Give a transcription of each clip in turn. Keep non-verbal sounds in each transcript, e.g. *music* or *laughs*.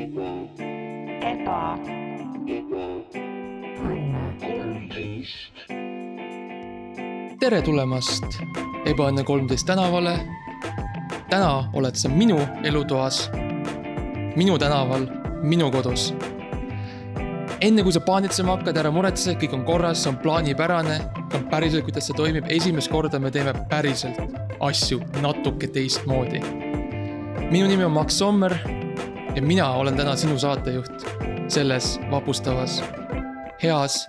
eba, tere tulemast Ebaõnne kolmteist tänavale. täna oled sa minu elutoas, minu tänaval, minu kodus. enne kui sa paanitsema hakkad, ära muretse, kõik on korras, see on plaanipärane, on päriselt, kuidas see toimib, esimest korda me teeme päriselt asju natuke teistmoodi. minu nimi on Max Sommer ja mina olen täna sinu saatejuht selles vapustavas, heas,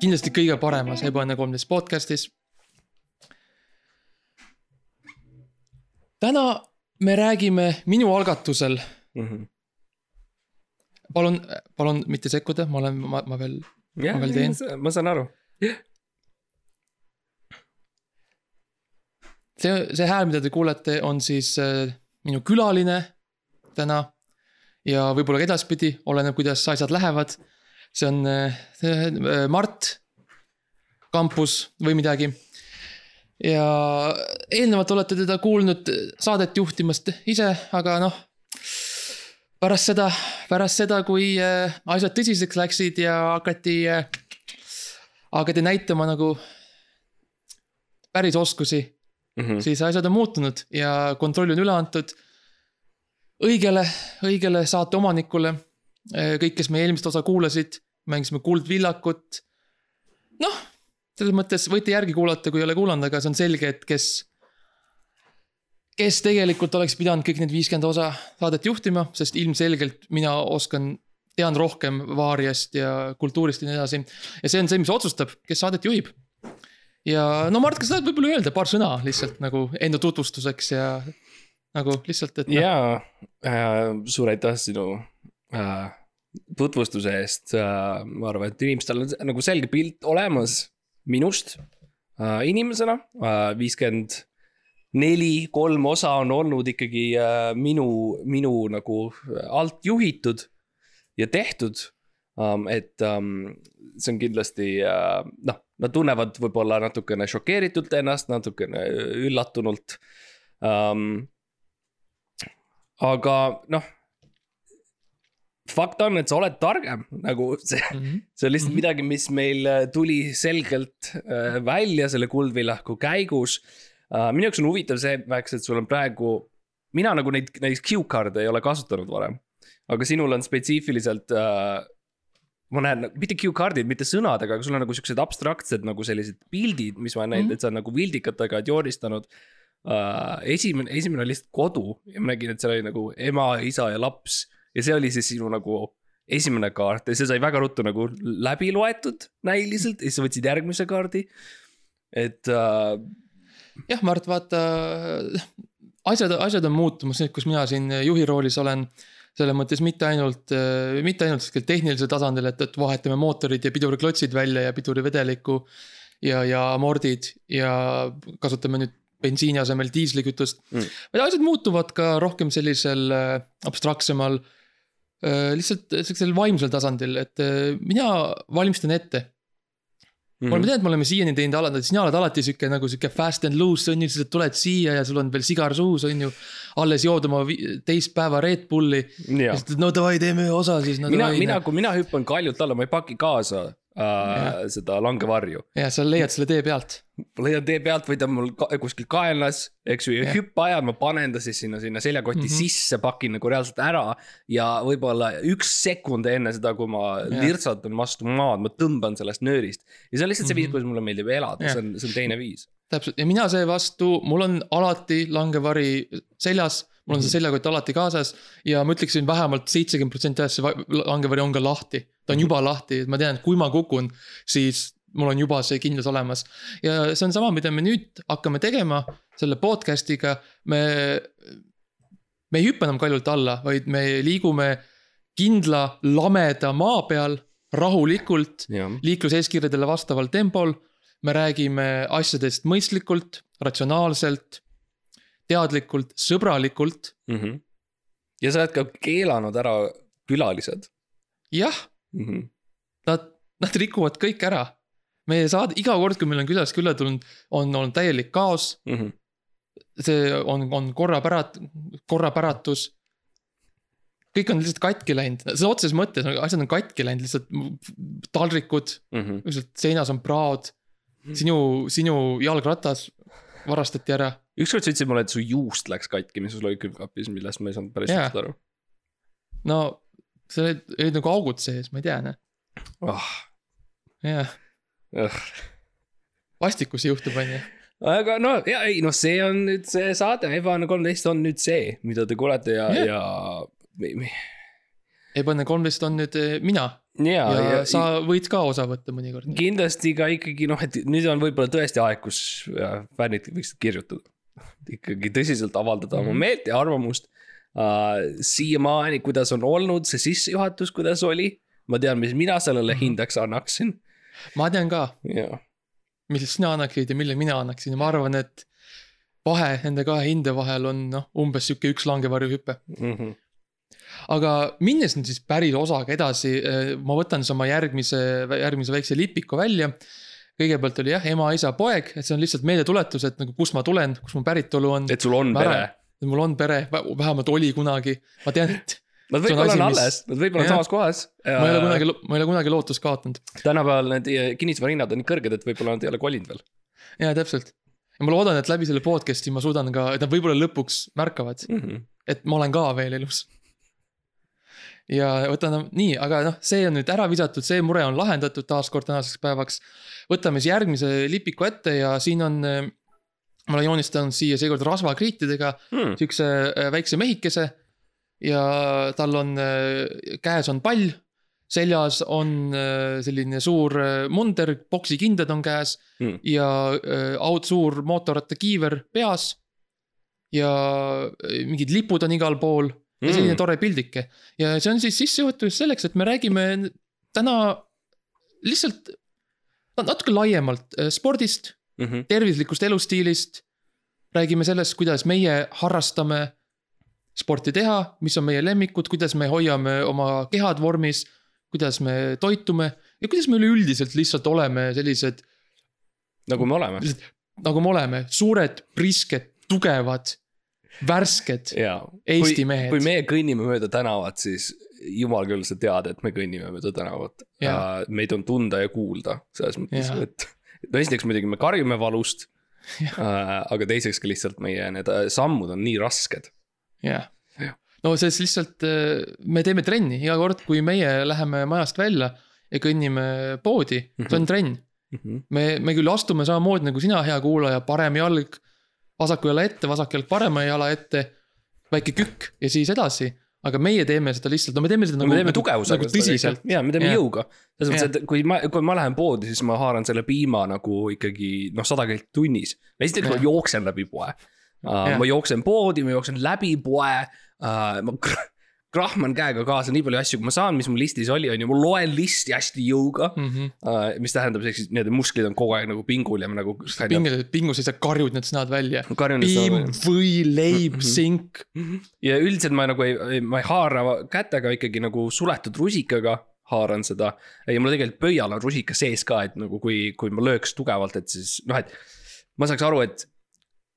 kindlasti kõige paremas Ebaõnne kolmteist podcastis täna me räägime minu algatusel, mm. -hmm. palun, palun mitte sekkuda, ma olen, ma, ma veel, jah Ma veel teen., ma saan aru. see, see hääl, mida te kuulete, on siis äh, minu külaline täna. Ja võib-olla ka edaspidi, oleneb, kuidas asjad lähevad. see on äh, Mart kampus või midagi. ja eelnevalt olete teda kuulnud saadet juhtimast ise, aga noh. pärast seda, pärast seda, kui äh, asjad tõsiseks läksid ja hakati äh,, hakati näitama nagu päris oskusi Mm -hmm. siis asjad on muutunud ja kontroll on üle antud õigele, õigele saate omanikule. kõik, kes meie eelmist osa kuulasid, mängisime Kuldvillakut. noh, selles mõttes võite järgi kuulata, kui ei ole kuulanud, aga see on selge, et kes, kes tegelikult oleks pidanud kõik need viiskümmend osa saadet juhtima, sest ilmselgelt mina oskan, tean rohkem Vaariast ja kultuurist ja nii edasi. ja see on see, mis otsustab, kes saadet juhib ja no Mart, kas sa tahad võib-olla öelda paar sõna lihtsalt nagu enda tutvustuseks ja nagu lihtsalt, et noh, ja äh, suur aitäh sinu äh, tutvustuse eest äh,. ma arvan, et inimestel on nagu selge pilt olemas minust äh, inimesena äh,. viiskümmend neli, kolm osa on olnud ikkagi äh, minu, minu nagu alt juhitud ja tehtud um,. et um, see on kindlasti uh, noh, nad tunnevad võib-olla natukene šokeeritult ennast, natukene üllatunult um,. Aga noh, fakt on, et sa oled targem nagu see, mhm. see on lihtsalt Mhm. midagi, mis meil äh, tuli selgelt äh, välja selle Kuldvillaku käigus uh,. minu jaoks on huvitav see, Max, et sul on praegu, mina nagu neid, näiteks cue card'e ei ole kasutanud varem. aga sinul on spetsiifiliselt uh,, ma näen, mitte cue card'id, mitte sõnadega, aga sul on nagu siuksed abstraktsed nagu sellised pildid, mis ma olen näinud mm, -hmm. et sa on nagu vildikatega oled joonistanud uh,. esimene, esimene oli lihtsalt kodu ja ma nägin, et seal oli nagu ema, isa ja laps ja see oli siis sinu nagu esimene kaart ja see sai väga ruttu nagu läbi loetud näiliselt ja siis võtsid järgmise kaardi. et uh, jah, Mart, vaata, asjad, asjad on muutumas kus mina siin juhi roolis olen. selles mõttes mitte ainult, mitte ainult sihuke tehnilisel tasandil, et, et vahetame mootorid ja piduriklotsid välja ja pidurivedelikku. ja, ja amordid ja kasutame nüüd bensiini asemel diislikütust Mm. asjad muutuvad ka rohkem sellisel äh, abstraktsemal, lihtsalt sellisel vaimsel tasandil, et äh, mina valmistan ette Mhm. mm.. ma tean, et me oleme siiani teinud alati, sina oled alati sihuke nagu sihuke fast and loose on ju, sa tuled siia ja sul on veel sigar suus on ju. alles jood oma teist päeva Red Bulli. ja siis, no davai, teeme ühe osa siis no,. mina, mina, kui mina hüppan kaljult alla, ma ei paki kaasa Jah. seda langevarju. ja sa leiad selle tee pealt. leian tee pealt või ta on mul ka, kuskil kaenlas, eks ju, ja Jah. hüppeajal ma panen ta siis sinna, sinna seljakoti mm. -hmm. sisse, pakin nagu reaalselt ära. ja võib-olla üks sekund enne seda, kui ma Jah. lirtsatan vastu maad, ma tõmban sellest nöörist. ja see on lihtsalt see viis, Mhm. kuidas mulle meeldib elada, see on, see on teine viis. täpselt ja mina seevastu, mul on alati langevari seljas. mul on see Mhm. seljakott alati kaasas ja ma ütleksin vähemalt seitsekümmend protsenti va- langevari on ka lahti. Ta on juba lahti, et ma tean, et kui ma kukun, siis mul on juba see kindlus olemas. ja see on sama, mida me nüüd hakkame tegema selle podcast'iga, me. me ei hüppa enam kaljult alla, vaid me liigume kindla lameda maa peal rahulikult liikluseeskirjadele vastaval tempol. me räägime asjadest mõistlikult, ratsionaalselt, teadlikult, sõbralikult. mm. -hmm. ja sa oled ka keelanud ära külalised jah, mm. -hmm. nad, nad rikuvad kõik ära. meie saade, iga kord, kui meil on külas külla tulnud, on olnud täielik kaos. Mm -hmm. see on, on korrapärat-, korrapäratus. kõik on lihtsalt katki läinud, sõna otseses mõttes asjad on katki läinud, lihtsalt taldrikud, mm. -hmm. lihtsalt seinas on praod. sinu, sinu jalgratas varastati ära. ükskord sa ütlesid mulle, et su juust läks katki, mis sul oli külmkapis, millest ma ei saanud päris Jaa. täpselt aru no seal olid, olid nagu augud sees, ma ei tea, noh, oh,. jah, vastikus juhtub, on ju. aga no ja ei noh, see on nüüd see saade, Ebaõnne kolmteist on nüüd see, mida te kuulete ja Jah. ja ebaõnne kolmteist on nüüd eh, mina ja, ja, ja, sa võid ka osa võtta mõnikord. kindlasti ka ikkagi noh, et nüüd on võib-olla tõesti aeg, kus fännid võiksid kirjutada. ikkagi tõsiselt avaldada mm -hmm. Mhm. oma meelt ja arvamust uh,. siiamaani, kuidas on olnud see sissejuhatus, kuidas oli, ma tean, mis mina sellele Mhm. hindeks annaksin ma tean ka, mille sina annaksid ja mille mina annaksin ja ma arvan, et vahe nende kahe hinde vahel on noh, umbes sihuke üks langevarjuhüpe. mm. -hmm. aga minnes nüüd siis päris osaga edasi, ma võtan siis oma järgmise, järgmise väikse lipiku välja. kõigepealt oli jah, ema, isa, poeg, et see on lihtsalt meeldetuletus, et nagu kust ma tulen, kus mu päritolu on. et sul on pere mul on pere, vähemalt oli kunagi, ma tean, et *laughs* Nad on võib-olla on mis- alles, nad võib-olla on samas kohas. ma ei ole kunagi, ma ei ole kunagi lootust kaotanud. tänapäeval need eh, kinnisvarahinnad on nii kõrged, et võib-olla nad ei ole kolinud veel jaa, täpselt. ja ma loodan, et läbi selle podcast'i ma suudan ka, et nad võib-olla lõpuks märkavad, mm. -hmm. et ma olen ka veel elus. ja võtan nii, aga noh, see on nüüd ära visatud, see mure on lahendatud taaskord tänaseks päevaks. võtame siis järgmise lipiku ette ja siin on, ma olen joonistanud siia seekord rasvakriitidega Hmm. siukse äh, väikse mehikese. ja tal on, käes on pall, seljas on äh, selline suur äh, munder, poksikindad on käes Hmm. ja äh, aut-, suur mootorrattakiiver peas. ja äh, mingid lipud on igal pool ja selline tore pildike ja see on siis sissejuhatus selleks, et me räägime täna lihtsalt natuke laiemalt äh, spordist, Mm -hmm. tervislikust elustiilist. räägime sellest, kuidas meie harrastame sporti teha, mis on meie lemmikud, kuidas me hoiame oma kehad vormis, kuidas me toitume ja kuidas me üleüldiselt lihtsalt oleme sellised, nagu me oleme. nagu me oleme, suured, prisked, tugevad, värsked jaa. Eesti kui, mehed. kui meie kõnnime mööda tänavat, siis jumal küll, sa tead, et me kõnnime mööda tänavat. Jaa. meid on tunda ja kuulda selles mõttes et no esiteks muidugi me karjume valust. aga teiseks ka lihtsalt meie need äh, sammud on nii rasked. jah Jah., no sest lihtsalt äh, me teeme trenni iga kord, kui meie läheme majast välja ja kõnnime poodi, see on trenn. me, me küll astume samamoodi nagu sina, hea kuulaja, parem jalg vasaku jala ette, vasak jalg parema jala ette. väike kükk ja siis edasi, aga meie teeme seda lihtsalt, no me teeme seda nagu, me teeme tugevusega nagu tõsiselt. ja me teeme Jah. jõuga. selles mõttes, et kui ma, kui ma lähen poodi, siis ma haaran selle piima nagu ikkagi noh, sada kilti tunnis. esiteks ma jooksen läbi poe uh,. Ma jooksen poodi, ma jooksen läbi poe uh,. ma krahman käega kaasa nii palju asju, kui ma saan, mis mul listis oli, on ju, ma loen listi hästi jõuga mm. -hmm. uh,. mis tähendab, ehk siis nii-öelda musklid on kogu aeg nagu pingul ja ma nagu. pingus, pingus ei saa karjud need sõnad välja. piim, või, leib, Mhm. sink. ja üldiselt ma nagu ei, ma ei haara kätega ikkagi nagu suletud rusikaga haaran seda. ja mul tegelikult pöial on rusika sees ka, et nagu kui, kui ma lööks tugevalt, et siis noh, et ma saaks aru, et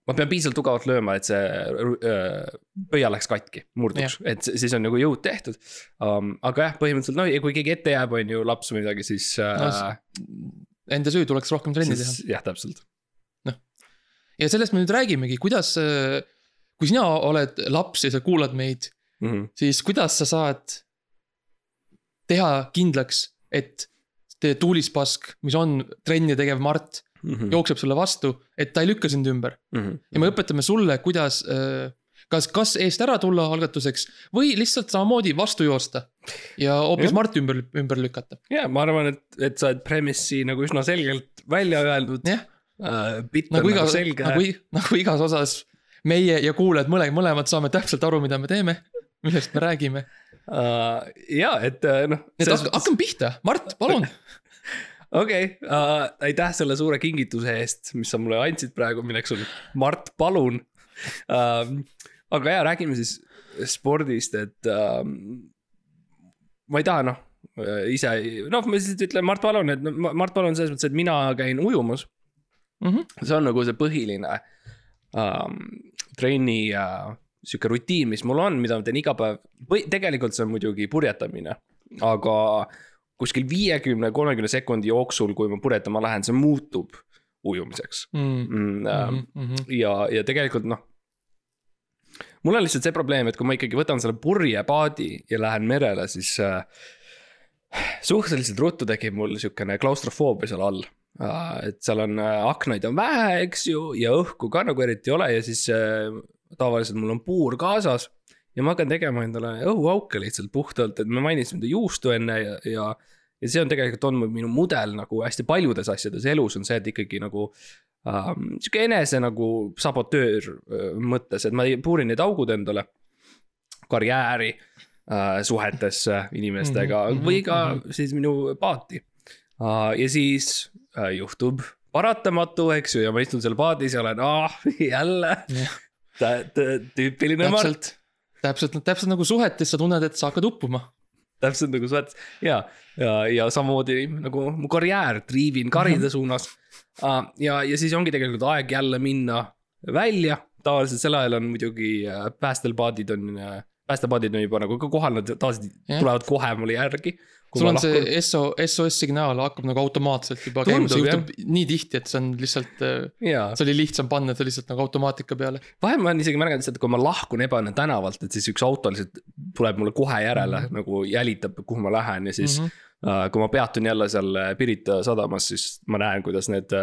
ma pean piisavalt tugevalt lööma, et see öö, pöial läheks katki, murduks, et si- siis on nagu jõud tehtud um,. aga jah, põhimõtteliselt no ja kui keegi ette jääb, on ju laps või midagi, siis No uh,, Enda süü tuleks rohkem trenni teha. jah, täpselt. ja sellest me nüüd räägimegi, kuidas, kui sina oled laps ja sa kuulad meid, Mm -hmm. siis kuidas sa saad teha kindlaks, et see tuulispask, mis on trenni tegev Mart, Mm -hmm. jookseb sulle vastu, et ta ei lükka sind ümber. ja me õpetame sulle, kuidas, kas, kas eest ära tulla algatuseks või lihtsalt samamoodi vastu joosta. ja hoopis Jah. Marti ümber, ümber lükata. ja ma arvan, et, et sa oled premissi nagu üsna selgelt välja öeldud jah, uh,. bitt nagu on iga nagu, selge nagu, nagu igas osas meie ja kuulajad mõle-, mõlemad saame täpselt aru, mida me teeme, millest me räägime. uh,. ja, et noh. nii et hakka- hakkame pihta, Mart, palun. *laughs* okei, aitäh selle suure kingituse eest, mis sa mulle andsid praegu, milleks on Mart, palun uh,. aga ja räägime siis spordist, et uh, ma ei taha noh, ise, noh, ma lihtsalt ütlen Mart Palun, et Mart Palun selles mõttes, et mina käin ujumas. Mhm. see on nagu see põhiline um, trenni uh, sihuke rutiin, mis mul on, mida ma teen iga päev või tegelikult see on muidugi purjetamine, aga kuskil viiekümne, kolmekümne sekundi jooksul, kui ma purjetama lähen, see muutub ujumiseks mm. mm,. äh, Mm -hmm. ja, ja tegelikult noh. mul on lihtsalt see probleem, et kui ma ikkagi võtan selle purjepaadi ja lähen merele, siis äh, suhteliselt ruttu tekib mul sihukene klaustrofoobia seal all äh,. et seal on äh, aknaid on vähe, eks ju, ja õhku ka nagu eriti ei ole ja siis äh, tavaliselt mul on puur kaasas. Ja ma hakkan tegema endale õhuauke lihtsalt puhtalt, et me mainisime juustu enne ja, ja ja see on tegelikult olnud minu mudel nagu hästi paljudes asjades elus on see, et ikkagi nagu ähm, sihuke enese nagu sabotöör äh, mõttes, et ma ei- puurin need augud endale. karjääri äh, suhetesse inimestega mm -hmm, või ka mhm, mm -hmm. siis minu paati uh,. ja siis uh, juhtub paratamatu, eks ju, ja ma istun seal paadis ja olen, ah jälle tä- tüüpiline Mart täpselt, täpselt, nagu suhetes sa tunned, et sa hakkad uppuma. täpselt nagu oled ja, ja, ja samamoodi nagu mu karjäär, triivin karide Mhm. suunas uh,. ja, ja siis ongi tegelikult aeg jälle minna välja, tavaliselt sel ajal on muidugi äh, päästel paadid on äh, päästepaadid on juba nagu ka kohal, nad tavaliselt Jah. tulevad kohe mulle järgi. sul on see SO, SOS signaal hakkab nagu automaatselt juba käima, see juhtub nii tihti, et see on lihtsalt, jaa, see oli lihtsam panna see lihtsalt nagu automaatika peale. vahel ma olen isegi märganud seda, et kui ma lahkun ebaõnne tänavalt, et siis üks auto lihtsalt tuleb mulle kohe järele mm -hmm. nagu jälitab, kuhu ma lähen ja siis mm. -hmm. kui ma peatun jälle seal äh, Pirita sadamas, siis ma näen, kuidas need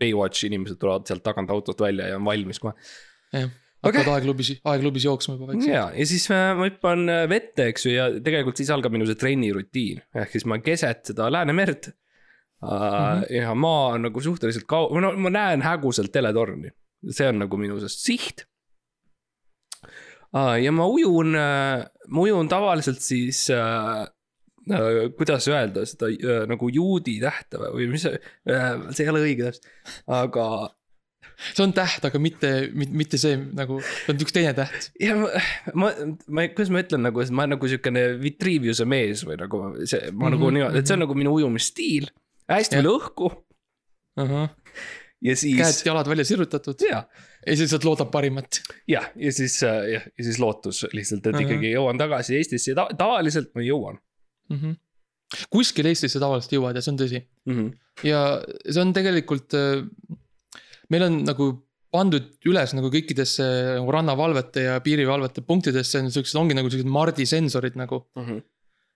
Baywatchi inimesed tulevad sealt tagant autost välja ja on valmis kohe. jah, Okei. hakkavad aeglubis, aeglubis jooksma juba vaikselt. ja, ja siis äh, ma hüppan äh, vette, eks ju, ja tegelikult siis algab minu see trennirutiin, ehk siis ma keset seda Läänemerd mm. -hmm. ja maa on nagu suhteliselt kau-, no ma näen häguselt teletorni, see on nagu minu see siht ja ma ujun ma ujun tavaliselt siis uh, kuidas öelda seda nagu juudi tähte või, mis see see ei ole õige täpselt, aga see on täht, aga mitte, mitte see nagu, see on üks teine täht. ja ma, ma, ma, kuidas ma ütlen nagu, et ma olen nagu siukene Vitriviuse mees või nagu see, ma mm -hmm, nagu Mhm, niimoodi, et see on nagu minu ujumisstiil. hästi palju õhku Uh -huh. ja siis. käed-jalad välja sirutatud ja, siis lihtsalt loodab parimat. jah, ja siis äh, jah, ja siis lootus lihtsalt, et Mhm. ikkagi jõuan tagasi Eestisse ja ta, tavaliselt ma jõuan Mm -hmm. kuskil Eestisse tavaliselt jõuad ja see on tõsi. mm. -hmm. ja see on tegelikult, meil on nagu pandud üles nagu kõikidesse nagu rannavalvete ja piirivalvete punktidesse on siuksed, ongi nagu siuksed Mardi sensorid nagu. Mm -hmm.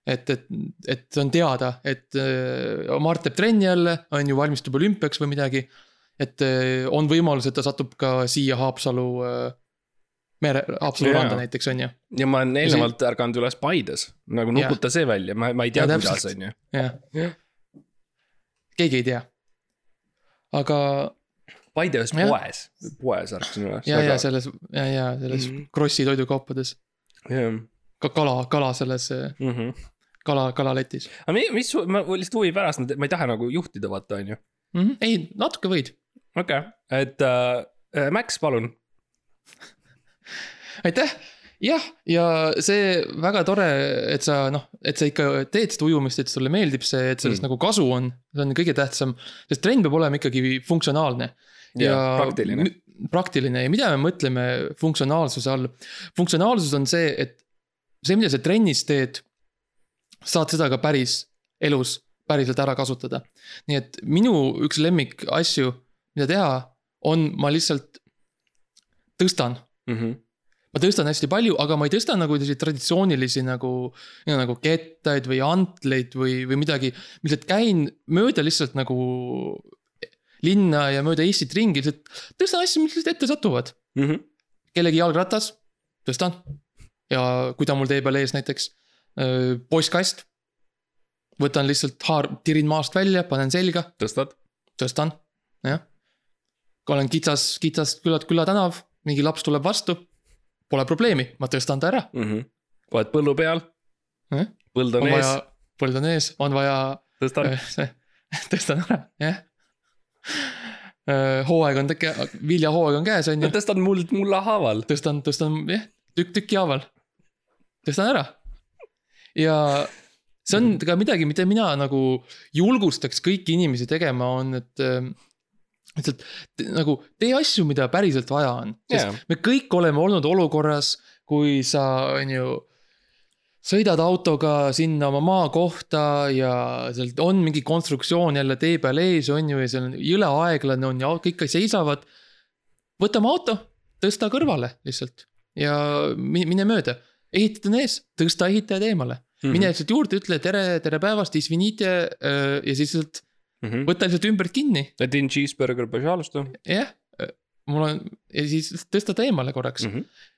et, et, et see on teada, et äh, Mart teeb trenni jälle, on ju, valmistub olümpiaks või midagi. et äh, on võimalus, et ta satub ka siia Haapsalu äh, mere, Haapsalu randa näiteks on ju, ja ma olen eelnevalt ärganud üles Paides, nagu nuputa see välja, ma, ma ei tea, Ja kuidas, on ju. Jah. keegi ei tea. aga Paide ühes poes, poes ärkasin üles. ja, ja selles ja, ja selles mm. -hmm. Krossi toidukaupades jah. ka kala, kala selles äh, Mm -hmm. kala, kalaletis aga mi- mis, ma lihtsalt huvi pärast, ma ei taha nagu juhtida, vaata, on ju. mm. -hmm. ei, natuke võid. okei okay., et äh, Max, palun. *laughs* aitäh, jah, ja see väga tore, et sa noh, et sa ikka teed seda ujumist, et sulle meeldib see, et sellest mm. nagu kasu on, see on kõige tähtsam. sest trenn peab olema ikkagi funktsionaalne. Ja praktiline. mü- praktiline ja mida me mõtleme funktsionaalsuse all? funktsionaalsus on see, et see, mida sa trennis teed, saad seda ka päris elus päriselt ära kasutada. nii et minu üks lemmik asju, mida teha, on, ma lihtsalt tõstan mm. -hmm. ma tõstan hästi palju, aga ma ei tõsta nagu selliseid traditsioonilisi nagu, nagu kettaid või antleid või, või midagi. lihtsalt käin mööda lihtsalt nagu linna ja mööda Eestit ringi, lihtsalt tõstan asju, mis lihtsalt ette satuvad. Mm -hmm. kellegi jalgratas, tõstan. ja kui ta mul tee peal ees näiteks, postkast. võtan lihtsalt haar, tirin maast välja, panen selga, tõstad. tõstan, jah. olen kitsas, kitsas küla, külatänav, mingi laps tuleb vastu. Pole probleemi, ma tõstan ta ära mm. -hmm. oled põllu peal Eh? põld on, on ees põld on ees, on vaja tõstan *laughs* tõstan ära, jah. Hooaeg on teke-, viljahooaeg on käes, on ju, tõstan muld mulla haaval. tõstan, tõstan jah, tükk tüki haaval. tõstan ära. ja see on ka midagi, mida mina nagu julgustaks kõiki inimesi tegema, on, et äh, lihtsalt nagu tee asju, mida päriselt vaja on, sest Jaa. me kõik oleme olnud olukorras, kui sa, on ju sõidad autoga sinna oma maakohta ja seal on mingi konstruktsioon jälle tee peal ees, on ju, ja seal on jõle aeglane on ja kõik seisavad. võta oma auto, tõsta kõrvale lihtsalt ja mine mööda. ehitajad on ees, tõsta ehitajad eemale mm. -hmm. mine lihtsalt juurde, ütle tere, tere päevast, isvinite äh, ja siis lihtsalt mm -hmm. võta lihtsalt ümbert kinni. Din cheeseburger, pažalusta. jah, äh, mul on ja siis tõsta ta eemale korraks mm. -hmm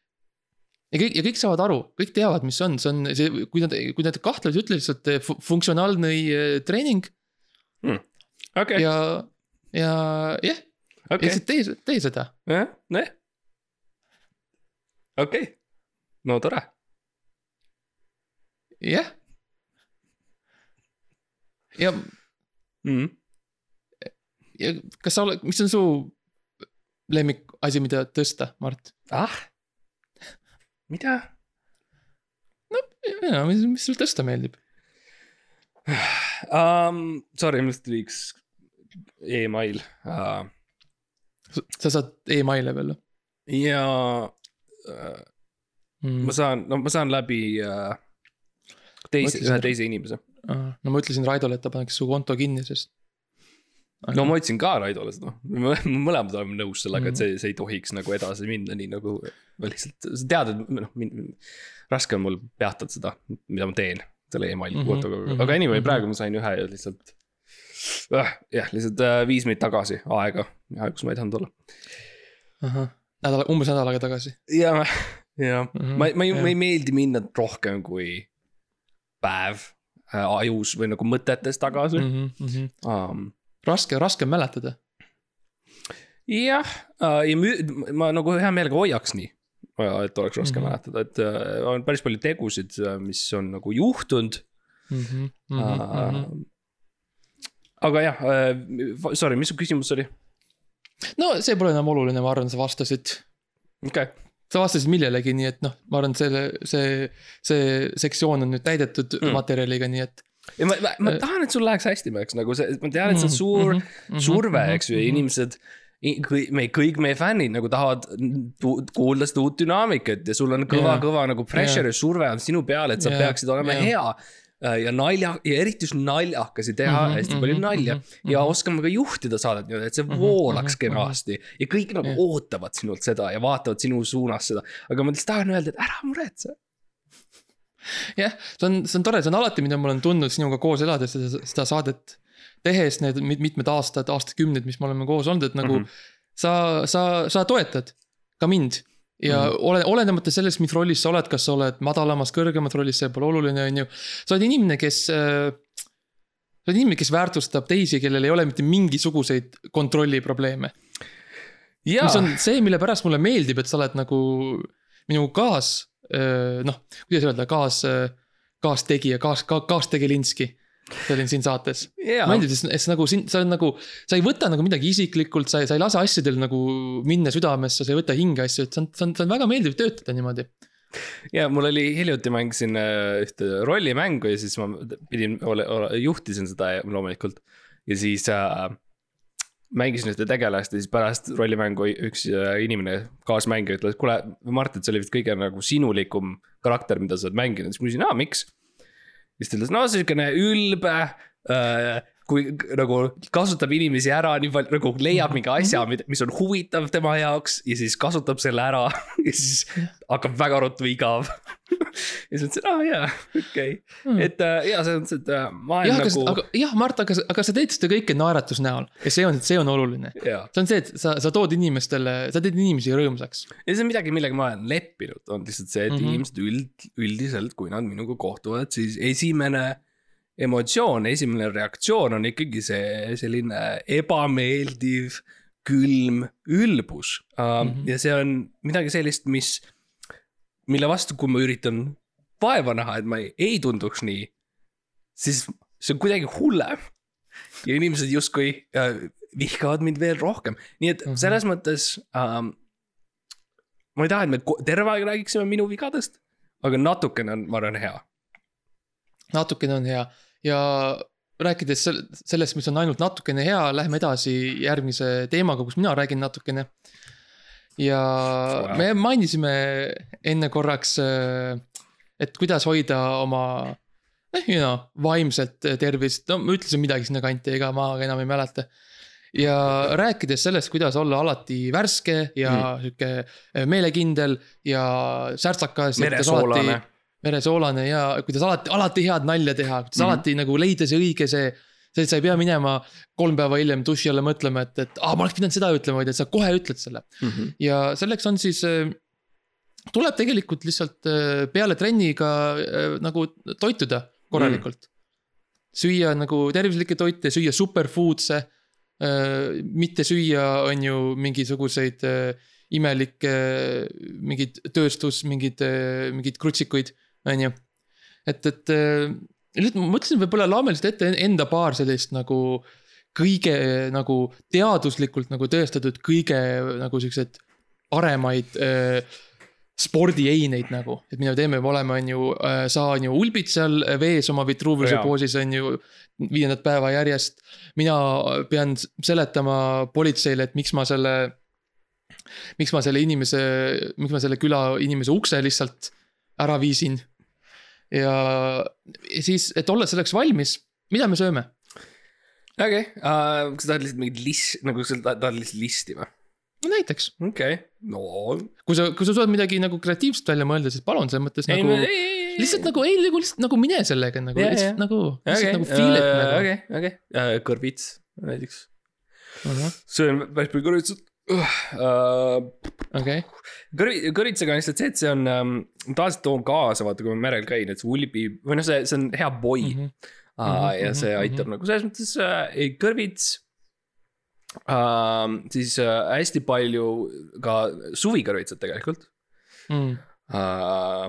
ja kõik ja kõik saavad aru, kõik teavad, mis on, see on see, kui nad, kui nad kahtlevad, ütle lihtsalt eh, fu- funktsionaalne eh, treening okei, ja, ja jah, okei, lihtsalt tee, tee seda. jah, noh. okei, no tore. jah. ja, Mhm. ja kas sa oled, mis on su lemmik asi, mida tõsta, Mart? ah, mida? ja, mis, mis sul tõsta meeldib? um,. Sorry, mul tuli üks email uh, sa saad email'e veel ja uh, mm. ma? saan, no ma saan läbi uh, teise, ühe teise inimese. no ma ütlesin Raidole, et ta paneks su konto kinni, sest. No ma ütlesin ka Raidole seda, me *laughs* mõlemad oleme nõus sellega, et Mhm. see, see ei tohiks nagu edasi minna, nii nagu lihtsalt, sa tead, et noh, raske on mul peatada seda, mida ma teen selle emaili Mhm, kontoga mm, mhm, -hmm, aga anyway, mhm. praegu ma sain ühe ja lihtsalt äh,. jah, lihtsalt äh, viis minutit tagasi aega, kus ma ei tahtnud olla. nädal, umbes nädal aega tagasi ja, ja Mhm, ma, ma ei, ma ei meeldi minna rohkem kui päev äh, ajus või nagu mõtetes tagasi mm. mm. -hmm. Um, raske, raske on mäletada. jah äh,, ja ma nagu hea meelega hoiaks nii. et oleks raske mm. -hmm. mäletada, et äh, on päris palju tegusid, mis on nagu juhtunud Mm -hmm. uh,. aga jah sorry, mis su küsimus oli? no see pole enam oluline, ma arvan, sa vastasid, okei okay., sa vastasid millelegi, nii et noh, ma arvan, selle, see, see sektsioon on nüüd täidetud Mm. mm. materjaliga, nii et. Ja ma, ma, ma tahan, et sul läheks hästi, ma eks nagu see, ma tean, et see on suur mm -hmm. surve, eks ju, ja inimesed. kõik, me kõik meie fännid nagu tahavad kuulda seda uut dünaamikat ja sul on kõva Jaa. kõva nagu pressure ja surve on sinu peal, et sa Jaa. peaksid olema Jaa. hea. ja nalja ja eriti just naljakasi teha Mhm, hästi mhm, palju nalja mhm, ja mhm. oskama ka juhtida saadet niimoodi, et see Mhm, voolaks mhm, mhm. kenasti ja kõik nagu Jah. ootavad sinult seda ja vaatavad sinu suunas seda. aga ma lihtsalt tahan öelda, et ära muretse. jah, see on, see on tore, see on alati, mida ma olen tundnud sinuga koos elades seda, seda saadet tehes need mit- mitmed aastad, aastakümned, mis me oleme koos olnud, et nagu mm. -hmm. sa, sa, sa toetad ka mind. ja mm. -hmm. ole, olenemata sellest, mis rollis sa oled, kas sa oled madalamas, kõrgemas rollis, see pole oluline, on ju. sa oled inimene, kes äh,. sa oled inimene, kes väärtustab teisi, kellel ei ole mitte mingisuguseid kontrolliprobleeme. mis on see, mille pärast mulle meeldib, et sa oled nagu minu kaas, noh, kuidas öelda, kaas, kaastegija, kaas, kaastegelinski. see olin siin saates. jaa meeldib, sest sest nagu siin, sa oled nagu, sa ei võta nagu midagi isiklikult, sa ei, sa ei lase asjadel nagu minna südamesse, sa ei võta hinge asju, et see on, see on, see on väga meeldiv töötada niimoodi. ja mul oli hiljuti mängisin äh, ühte rollimängu ja siis ma pidin, juhtisin seda loomulikult. ja siis äh, mängisin ühte tegelast ja siis pärast rollimängu üks äh, inimene, kaasmängija ütles, kuule, Mart, et see oli vist kõige nagu sinulikum karakter, mida sa oled mänginud, siis ma küsisin, aa, miks? siis ta ütles, no siukene ülbe äh, kui nagu kasutab inimesi ära nii palju, nagu leiab mingi asja, mis on huvitav tema jaoks ja siis kasutab selle ära *laughs* ja siis hakkab väga ruttu igav. *laughs* ja siis mõtlesin, aa jaa, okei okay., et äh, ja selles mõttes, et äh, ma olen aga nagu, aga jah, Mart, aga, aga sa teed seda kõike naeratus näol ja see on, see on oluline. see on see, et sa, sa tood inimestele, sa teed inimesi rõõmsaks. ja see on midagi, millega ma olen leppinud, on lihtsalt see, et mm Mhm. -hmm. inimesed üld, üldiselt, kui nad minuga kohtuvad, siis esimene emotsioon, esimene reaktsioon on ikkagi see selline ebameeldiv, külm ülbus uh,. Mm. -hmm. ja see on midagi sellist, mis, mille vastu, kui ma üritan vaeva näha, et ma ei, ei tunduks nii, siis see on kuidagi hullem. ja inimesed justkui uh, vihkavad mind veel rohkem, nii et mm. -hmm. selles mõttes um, ma ei taha, et me terve aeg räägiksime minu vigadest, aga natukene on, ma arvan, hea. natukene on hea ja rääkides sel- sellest, mis on ainult natukene hea, lähme edasi järgmise teemaga, kus mina räägin natukene. ja Wow. me mainisime enne korraks, et kuidas hoida oma, noh, you know, vaimset tervist, no ma ütlesin midagi sinna kanti, ega ma enam ei mäleta. ja rääkides sellest, kuidas olla alati värske ja mm. sihuke meelekindel ja särtsakas. meresoolane. Veresoolane ja kuidas alati, alati head nalja teha, kuidas mm. -hmm. alati nagu leida see õige see. see, et sa ei pea minema kolm päeva hiljem duši alla mõtlema, et, et aa, ma oleks pidanud seda ütlema, vaid et sa kohe ütled selle. ja selleks on siis äh, tuleb tegelikult lihtsalt äh, peale trenni ka äh, nagu toituda korralikult mm.. süüa nagu tervislikke toite, süüa superfoods'e äh,. mitte süüa, on ju mingisuguseid imelikke mingeid tööstus, mingeid, mingeid krutsikuid, on ju. et, et äh, lihtsalt ma mõtlesin, võib-olla laame lihtsalt ette enda paar sellist nagu kõige nagu teaduslikult nagu tõestatud kõige nagu siukseid paremaid äh, spordieineid nagu, et mida me teeme, me oleme, on ju äh,, sa on ju ulbid seal vees oma Vitruviuse poosis on ju viiendat päeva järjest. mina pean seletama politseile, et miks ma selle, miks ma selle inimese, miks ma selle küla inimese ukse lihtsalt ära viisin. Ja siis, et olla selleks valmis, mida me sööme? okei, kas sa tahad lihtsalt mingit list, nagu sa tahad lihtsalt listi või? no näiteks, okei, no. kui sa, kui sa suudad midagi nagu kreatiivset välja mõelda, siis palun, selles mõttes ei, nagu ei, lihtsalt nagu ei, nagu lihtsalt nagu mine sellega nagu Jaa, lihtsalt jaa. nagu, lihtsalt, nagu feel it nagu. okei, okei, kõrvits näiteks. okei, söön päris palju kõrvitsat. kõrvi, kõrvitsaga on lihtsalt see, et see on ähm,, tavaliselt toon kaasa, vaata, kui ma merel käin, et see ulbi või noh, see, see on hea boi mm. Mhm. -hmm. uh, ja see mhm, aitab nagu selles mõttes äh, kõrvits uh,. siis äh, hästi palju ka suvikõrvitsat tegelikult Mm. uh,.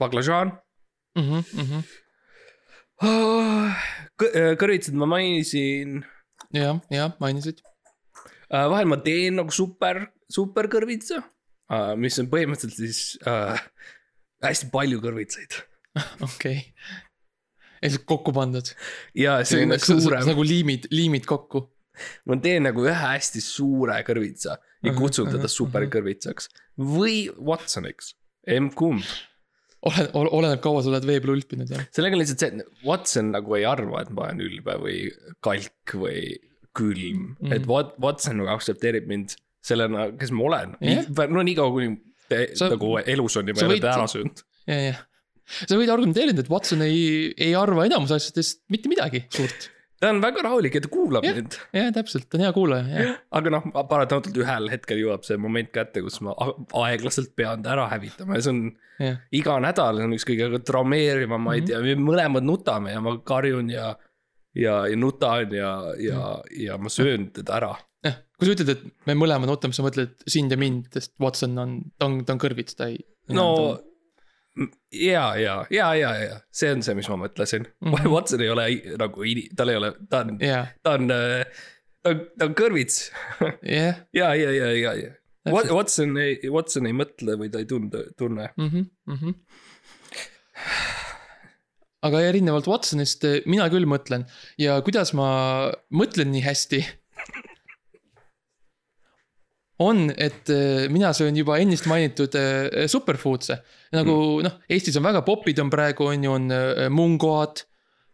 baklažaan Mhm, uh,. kõrvitsad ma mainisin jah, jah, mainisid. uh,. vahel ma teen nagu super, super kõrvitsa uh,, mis on põhimõtteliselt siis uh, hästi palju kõrvitsaid *laughs* okei. ja siis kokku pandud. ja see on nagu, suurem, nagu liimid, liimid kokku. ma teen nagu ühe hästi suure kõrvitsa ja kutsun teda superkõrvitsaks või Watsoniks, emb-kumb. oleneb, oleneb, kaua sa oled vee peal ulpinud jah. sellega on lihtsalt see, et Watson nagu ei arva, et ma olen ülbe või kalk või külm mm, Mhm. -hmm. et Wat-, Watson nagu aktsepteerib mind sellena, kes ma olen Jah. yeah.. no nii kaua, kuni sa, nagu elus on ja ma ei ole võid- ta ära söönud. ja, ja. sa võid argumenteerida, et Watson ei, ei arva enamus asjadest mitte midagi suurt. ta on väga rahulik ja ta kuulab Jah. mind. jah, täpselt, ta on hea kuulaja, jah. aga noh, paratamatult ühel hetkel jõuab see moment kätte, kus ma aeglaselt pean ta ära hävitama ja see on jah, iga nädal on üks kõige traumeerivamaid mm -hmm. ja me mõlemad nutame ja ma karjun ja. ja, ja nutan ja, ja, ja ma söön teda ära. jah, kui sa ütled, et me mõlemad ootame, sa mõtled sind ja mind, sest Watson on, ta on, ta on kõrvits, ta ei. no ja, ja, ja, ja, ja see on see, mis ma mõtlesin mm. -hmm. Watson ei ole nagu, tal ei ole, ta on, jah, ta on, ta on, ta on kõrvits jah. *laughs* ja, ja, ja, ja, ja. Watson ei, Watson ei mõtle või ta ei tunde, tunne. mhmh, mhmh. Aga erinevalt Watsonist eh, mina küll mõtlen ja kuidas ma mõtlen nii hästi. *laughs* on, et eh, mina söön juba ennist mainitud eh, superfoods'e. nagu mm. noh, Eestis on väga popid on praegu on ju, on mungoad,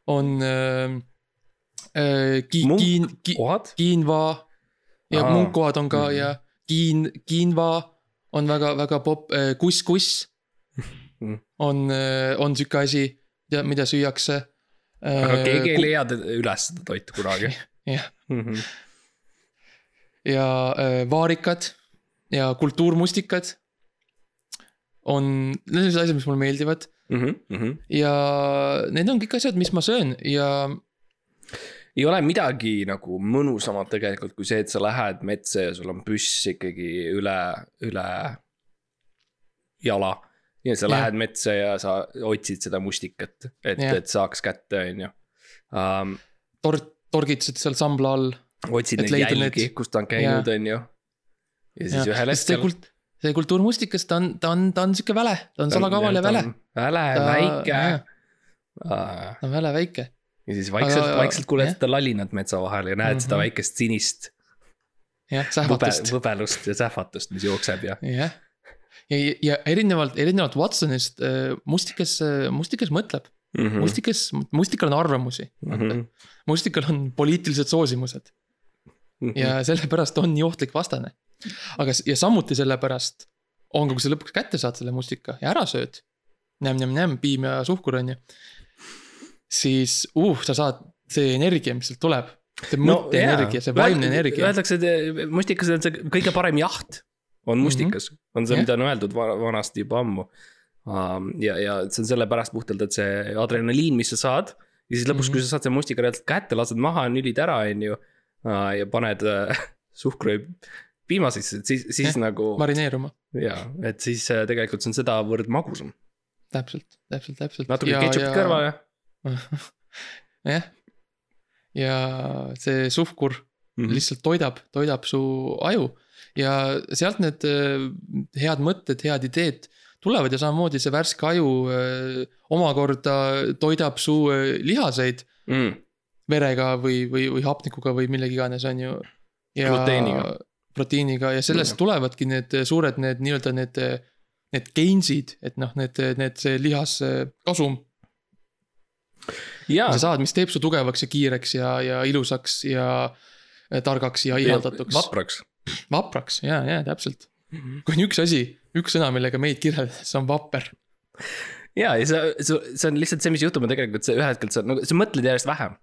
on äh, ki, Munk- kiin, ki, kiinva ja Aa. munkoad on ka Mhm. ja kiin, kiinva on väga-väga popp, kuss-kuss *laughs* Mhm. on, on sihuke asi, mida, mida süüakse. aga keegi ei leia üles seda toitu kunagi. *laughs* jah, Mhm. ja äh, vaarikad ja kultuurmustikad on, need on sellised asjad, mis mulle meeldivad Mhm, ja need on kõik asjad, mis ma söön ja ei ole midagi nagu mõnusamat tegelikult kui see, et sa lähed metsa ja sul on püss ikkagi üle, üle jala. Ja sa Jah. lähed metsa ja sa otsid seda mustikat, et, et saaks kätte, on ju um,. tor-, torgitsed seal sambla all. otsid neid jälgi need-, kus ta on käinud, on ju. ja siis ühel see hetkel. kult-, see kultuurmustikas, ta on, ta on, ta on sihuke väle, ta on salakaval ja väle. väle, väike. ta on väle väike ja siis vaikselt vaikselt kuuled seda lalinat metsa vahel ja näed seda Mhm. väikest sinist jah, sähvatust. võbelust ja sähvatust, mis jookseb ja. jah, ja, ja, erinevalt, erinevalt Watsonist äh, Mustikas, Mustikas mõtleb, Mhm. Mustikas, Mustikal on arvamusi mm. -hmm. Mustikal on poliitilised soosimused Mhm. ja sellepärast on nii ohtlik vastane. aga, ja samuti sellepärast on, kui sa lõpuks kätte saad selle mustika ja ära sööd. Nämm-nämm-nämm, piim ja suhkur on ju. siis uh, sa saad see energia, mis sealt tuleb. see mõtteenergia, see vaimne energia. Öeldakse, et mustikas on see kõige parem jaht, on mustikas mm, -hmm. on see, Jah. mida on öeldud va- vanasti juba ammu. ja, ja see on sellepärast puhtalt, et see adrenaliin, mis sa saad ja siis lõpuks mm, -hmm. kui sa saad selle mustika reaalselt kätte, lased maha, nülid ära, on ju. ja paned äh, *laughs* suhkru ja piima sisse, et siis, siis Jah, nagu marineeruma, ja, et siis äh, tegelikult see on sedavõrd magusam. täpselt, täpselt, täpselt. natuke ketšupit kõrvale. jah, *laughs* ja see suhkur Mhm. mm -hmm. lihtsalt toidab, toidab su aju ja sealt need äh, head mõtted, head ideed tulevad ja samamoodi see värske aju äh, omakorda toidab su äh, lihaseid Mm. verega või, või, või hapnikuga või millegi iganes, on ju. Proteiiniga. proteiiniga ja sellest Jah. tulevadki need suured, need nii-öelda need, need gains'id, et noh, need, need see lihas äh, kasum jaa sa, saad, mis teeb su tugevaks ja kiireks ja, ja ilusaks ja targaks ja ihaldatuks. vapraks. Vapraks ja, ja täpselt. kui on üks asi, üks sõna, millega meid kirjeldada, see on vapper. ja, ja see, see, on lihtsalt see, mis juhtub, on tegelikult see ühelt poolt sa nagu, sa mõtled järjest vähem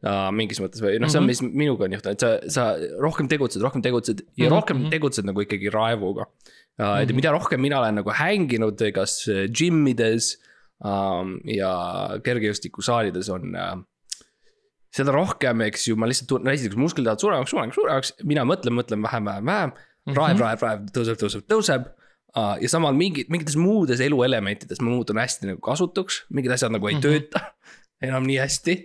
uh,. mingis mõttes või noh, see on, mis minuga on juhtunud, et sa, sa rohkem tegutsed, rohkem tegutsed ja Mhm, rohkem mhm. tegutsed nagu ikkagi raevuga uh,. et Mhm. mida rohkem mina olen nagu hänginud, kas äh, gym ides um, ja kergejõustikusaalides on uh, seda rohkem, eks ju, ma lihtsalt tunnen, esiteks musklid lähevad suuremaks, suuremaks, suuremaks, mina mõtlen, mõtlen vähem, vähem, vähem. Mhm. raev, raev, raev, tõuseb, tõuseb, tõuseb uh,. ja samal mingi, mingites muudes eluelementides ma muutun hästi nagu kasutuks, mingid asjad nagu ei mm. -hmm. tööta *laughs* enam nii hästi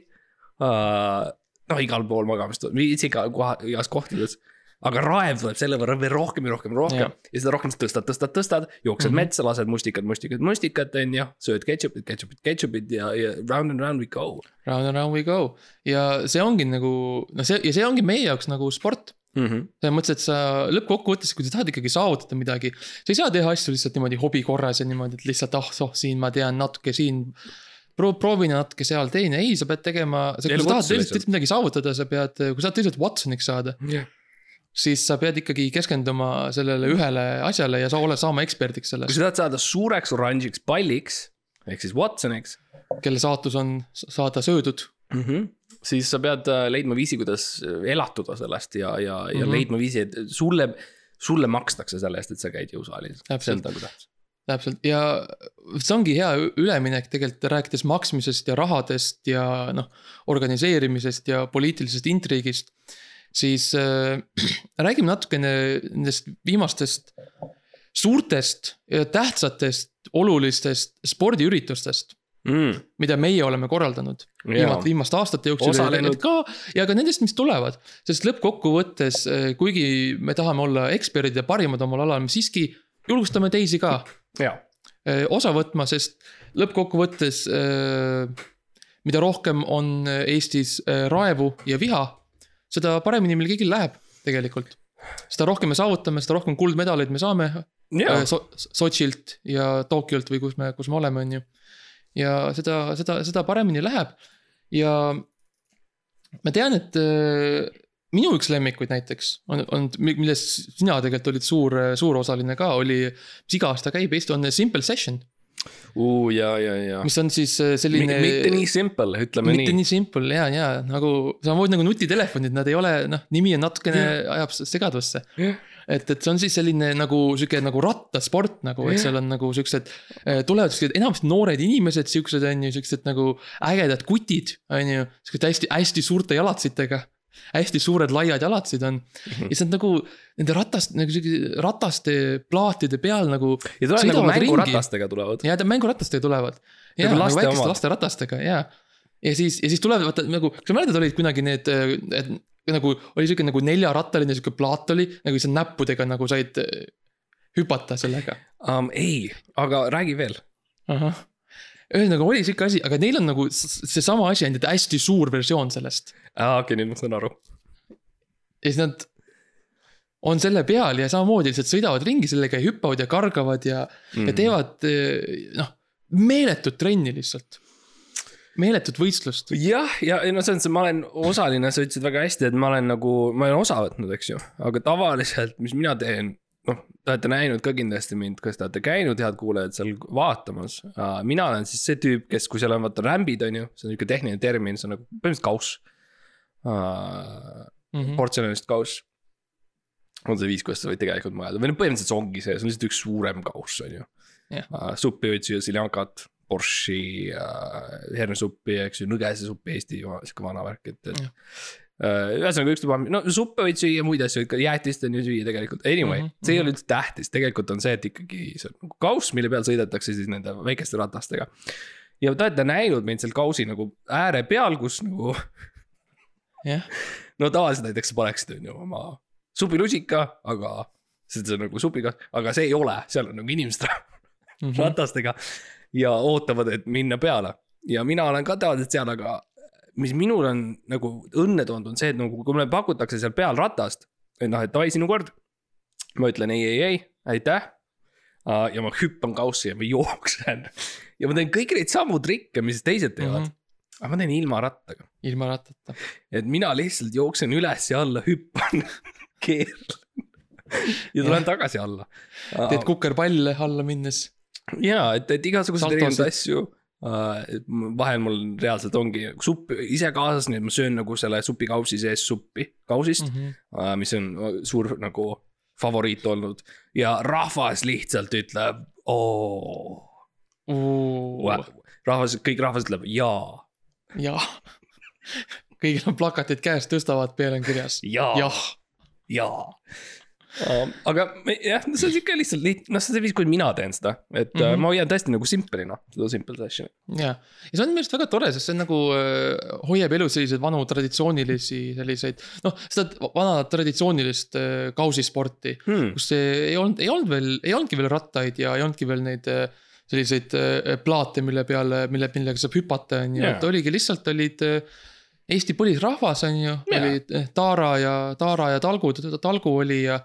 uh,. noh, igal pool magamist, iga koha, igas kohtades. Aga raev tuleb selle võrra veel rohkem ja rohkem ja rohkem Jah. ja seda rohkem sa tõstad, tõstad, tõstad, jooksed mm. -hmm. metsa, lased mustikad, mustikad, mustikat, on ju, sööd ketšupit, ketšupit, ketšupit ja, ja round and round we go Round and round we go ja see ongi nagu noh, see ja see ongi meie jaoks nagu sport. mm. -hmm. selles mõttes, et sa lõppkokkuvõttes, kui sa tahad ikkagi saavutada midagi, sa ei saa teha asju lihtsalt niimoodi hobi korras ja niimoodi, et lihtsalt ah oh,, siin ma tean natuke siin. Pro-, proovin ja natuke seal teen ja ei, sa pead tegema, kui sa tahad tõeliselt midagi saavutada, sa pead, kui sa tahad tõeliselt Watsoniks saada, Yeah. Siis sa pead ikkagi keskenduma sellele ühele asjale ja sa oled saama eksperdiks kui selles, sa tahad saada suureks oranžiks palliks ehk siis Watsoniks kelle saatus on saada söödud. mm. -hmm. siis sa pead äh, leidma viisi, kuidas äh, elatuda sellest ja, ja, ja mm. -hmm. leidma viisi, et sulle, sulle makstakse selle eest, et sa käid jõusaalis. see on nagu tähtis. täpselt ja see ongi hea üleminek tegelikult rääkides maksmisest ja rahadest ja noh, organiseerimisest ja poliitilisest intriigist. Siis äh, *clears throat* räägime natukene nendest viimastest suurtest ja tähtsatest olulistest spordiüritustest, Mm. mida meie oleme korraldanud viimast, viimaste aastate jooksul Osalenud. ka ja ka nendest, mis tulevad. sest lõppkokkuvõttes, kuigi me tahame olla eksperdid ja parimad omal alal, me siiski julgustame teisi ka öö, osa võtma, sest lõppkokkuvõttes öö, mida rohkem on Eestis raevu ja viha, seda paremini meil kõigil läheb tegelikult. seda rohkem me saavutame, seda rohkem kuldmedaleid me saame jaa öö, so, Sotšilt ja Tokyolt või kus me, kus me oleme, on ju. ja seda, seda, seda paremini läheb ja ma tean, et öö, minu üks lemmikuid näiteks on, on, milles sina tegelikult olid suur, suur osaline ka, oli, mis iga aasta käib, Eesti on Simple Session, uh,, ja, ja, ja. mis on siis öö, selline. mitte nii simple, ütleme mitte nii. nii simple ja, ja nagu samamoodi nagu nutitelefonid, nad ei ole noh, nimi on natukene ajab segadusse Jah. et, et see on siis selline nagu sihuke nagu rattasport nagu, et Jah. seal on nagu siuksed. tulevad siuksed enamasti noored inimesed, siuksed on ju, siuksed nagu ägedad kutid, on ju. siuksed hästi, hästi suurte jalatsitega. Hästi suured laiad jalatsid on ja siis nad nagu nende ratast, nagu siuke rataste plaatide peal nagu. ja tulevad nagu mänguratastega tulevad. ja ta mänguratastega tulevad. ja Nagu nagu laste väikeste omad. laste ratastega ja, ja siis, ja siis tulevad vaata nagu, kas sa mäletad, olid kunagi need, et nagu oli siuke nagu neljarattaline siuke plaat oli, nagu sa näppudega nagu said äh, hüpata sellega. um,. ei, aga räägi veel. ahah, ühesõnaga oli sihuke asi, aga neil on nagu seesama asi ainult, et hästi suur versioon sellest. aa, okei, nüüd ma saan aru. ja siis nad on selle peal ja samamoodi lihtsalt sõidavad ringi sellega ja hüppavad ja kargavad ja mm., ja teevad eh, noh, meeletut trenni lihtsalt. meeletut võistlust. jah, ja ei no selles mõttes, et ma olen osaline, sa ütlesid väga hästi, et ma olen nagu, ma olen osa võtnud, eks ju, aga tavaliselt, mis mina teen, noh, te olete näinud ka kindlasti mind, kas te olete käinud, head kuulajad, seal vaatamas. mina olen siis see tüüp, kes, kui seal on vaata rämbid, on ju, see on nihuke tehniline termin, see on nagu põhimõtteliselt kauss uh,. Mhm. portsjonist kauss. on see viis, kuidas sa võid tegelikult mõelda või no põhimõtteliselt see ongi see, see on lihtsalt üks suurem kauss, on ju Jah. uh,. suppi võid süüa siljankat, borši uh,, hernesuppi, eks ju, nõgesesuppi, Eesti sihuke vana värk, et, et Jah. Uh, ühesõnaga ükstapuha, no suppe võid süüa, muid asju, ikka jäätist on ju süüa tegelikult, anyway mm, Mhm, -hmm. see ei ole üldse tähtis, tegelikult on see, et ikkagi see on nagu kauss, mille peal sõidetakse siis nende väikeste ratastega. ja te olete näinud meid seal kausi nagu ääre peal, kus nagu *laughs* jah, no tavaliselt näiteks sa paneksid, on ju, oma supilusika, aga. see on nagu supiga, aga see ei ole, seal on nagu inimesed *laughs* Mhm. ratastega ja ootavad, et minna peale. ja mina olen ka tavaliselt seal, aga mis minul on nagu õnne toonud, on see, et nagu kui mulle pakutakse seal peal ratast, et noh, et davai, sinu kord. ma ütlen ei, ei, ei, aitäh. ja ma hüppan kaussi ja ma jooksen ja ma teen kõiki neid samu trikke, mis teised teevad mm. -hmm. aga ma teen ilma rattaga ilma rattata. et mina lihtsalt jooksen üles ja alla, hüppan, *laughs* keerlen ja tulen tagasi alla. teed kukerpalle alla minnes. ja et, et igasuguseid erinevaid asju. Vahel mul reaalselt ongi supp ise kaasas, nii et ma söön nagu selle supikausi sees suppi kausist mm, -hmm. mis on suur nagu favoriit olnud ja rahvas lihtsalt ütleb oo. rahvas, kõik rahvas ütleb jaa, jah, kõigil on plakatid käes, tõstavad, peal on kirjas jaa, jah. jaa. Aga me- jah, see on sihuke lihtsalt liht-, noh, see on see viis, kuidas mina teen seda, et mm. -hmm. ma hoian tõesti nagu simplina seda simple session'i. ja, ja see on minu arust väga tore, sest see on nagu äh, hoiab elus selliseid vanu traditsioonilisi selliseid, noh, seda vana traditsioonilist äh, kausisporti, Hmm. kus see ei olnud, ei olnud veel, ei olnudki veel rattaid ja ei olnudki veel neid äh, selliseid äh, plaate, mille peale, mille, millega saab hüpata, on ju, Jaa. et oligi lihtsalt olid äh, Eesti põlisrahvas, on ju, äh, Taara ja, Taara ja Talgu, Talgu oli ja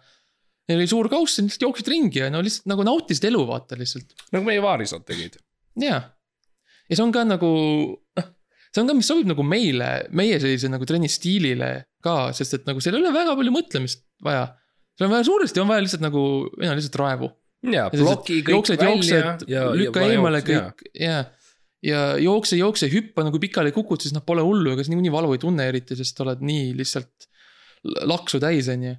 neil oli suur kauss, lihtsalt jooksid ringi ja no lihtsalt nagu nautisid elu, vaata lihtsalt. nagu meie vaarisad tegid. jaa. ja see on ka nagu, noh, see on ka, mis sobib nagu meile, meie sellise nagu trennistiilile ka, sest et nagu seal ei ole väga palju mõtlemist vaja. seal on vaja suuresti, on vaja lihtsalt nagu, ei no lihtsalt raevu. ja ploki kõik jooksed, välja jooksed, ja. lükka eemale kõik ja, ja jookse, jookse, hüppa nagu pikali kukud, siis noh, pole hullu, ega sa niikuinii valu ei tunne eriti, sest oled nii lihtsalt laksu täis, on ju.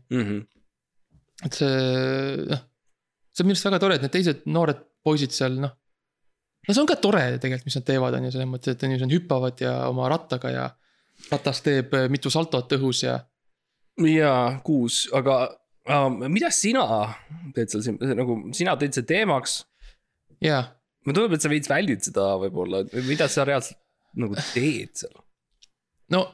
Et see, noh, see on minu arust väga tore, et need teised noored poisid seal, noh. no see on ka tore tegelikult, mis nad teevad, on ju, selles mõttes, et on ju, nad hüppavad ja oma rattaga ja ratas teeb äh, mitu saltot õhus ja. ja kuus, aga uh, mida sina teed seal, nagu sina tõid see teemaks. ja, mulle tundub, et sa veits väldid seda võib-olla, mida sa reaalselt nagu teed seal? no.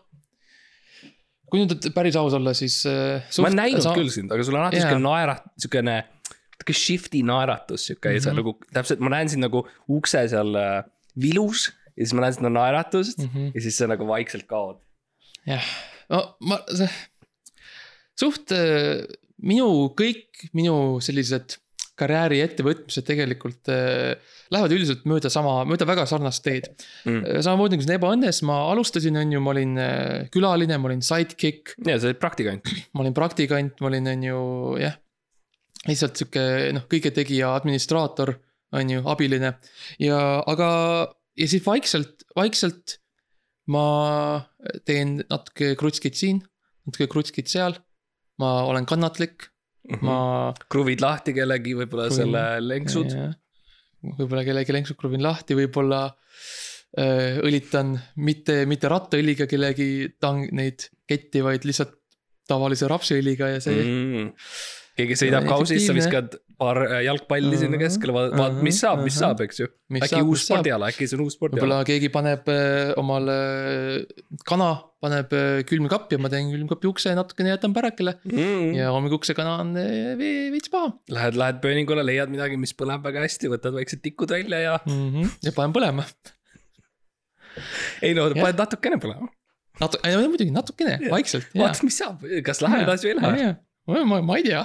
Kui nüüd päris aus olla, siis äh,. ma olen näinud sa... küll sind, aga sul on alati Jaa. sihuke naerat-, siukene, sihuke shifty naeratus, sihuke mm, -hmm. Mhm. nagu täpselt, ma näen sind nagu ukse seal äh, vilus ja siis ma näen seda naeratust mm. -hmm. ja siis sa nagu vaikselt kaod. jah, no ma, see, suht äh, minu kõik minu sellised karjääri ettevõtmised tegelikult äh, lähevad üldiselt mööda sama, mööda väga sarnast teed Mm. mm.. samamoodi nagu siin Ebaõnnes ma alustasin, on ju, ma olin äh, külaline, ma olin sidekick, ja sa oled praktikant. ma olin praktikant, ma olin, on ju, jah. lihtsalt sihuke noh, kõigetegija, administraator, on ju, abiline ja, aga, ja siis vaikselt, vaikselt ma teen natuke krutskit siin, natuke krutskit seal. ma olen kannatlik, ma. kruvid lahti kellegi võib-olla Kruvin- selle lenksud. võib-olla kellegi lenksud kruvin lahti, võib-olla äh, õlitan mitte, mitte rattaõliga kellegi tang-, neid ketti, vaid lihtsalt tavalise rapsiõliga ja see mm. Keegi sõidab kausis, sa viskad paar äh, jalgpalli sinna Ahah, keskele, vaatad, vaat, mis saab, mis ahah. saab, eks ju. Mis äkki uus mis spordiala, äkki see on uus spordiala. võib-olla keegi paneb äh, omale kana, paneb äh, külmkappi ja ma teen külmkapi ukse natukene jätan pärakile Mm. ja hommikukese kana on äh, veits paha Lähed, lähed pööningule, leiad midagi, mis põleb väga hästi, võtad väiksed tikud välja ja. mm. -hmm. ja panen põlema. ei no paned natukene põlema. natu-, muidugi natukene, vaikselt. vaatad, mis saab, kas läheb edasi või ei lähe. ma, ma, ei tea.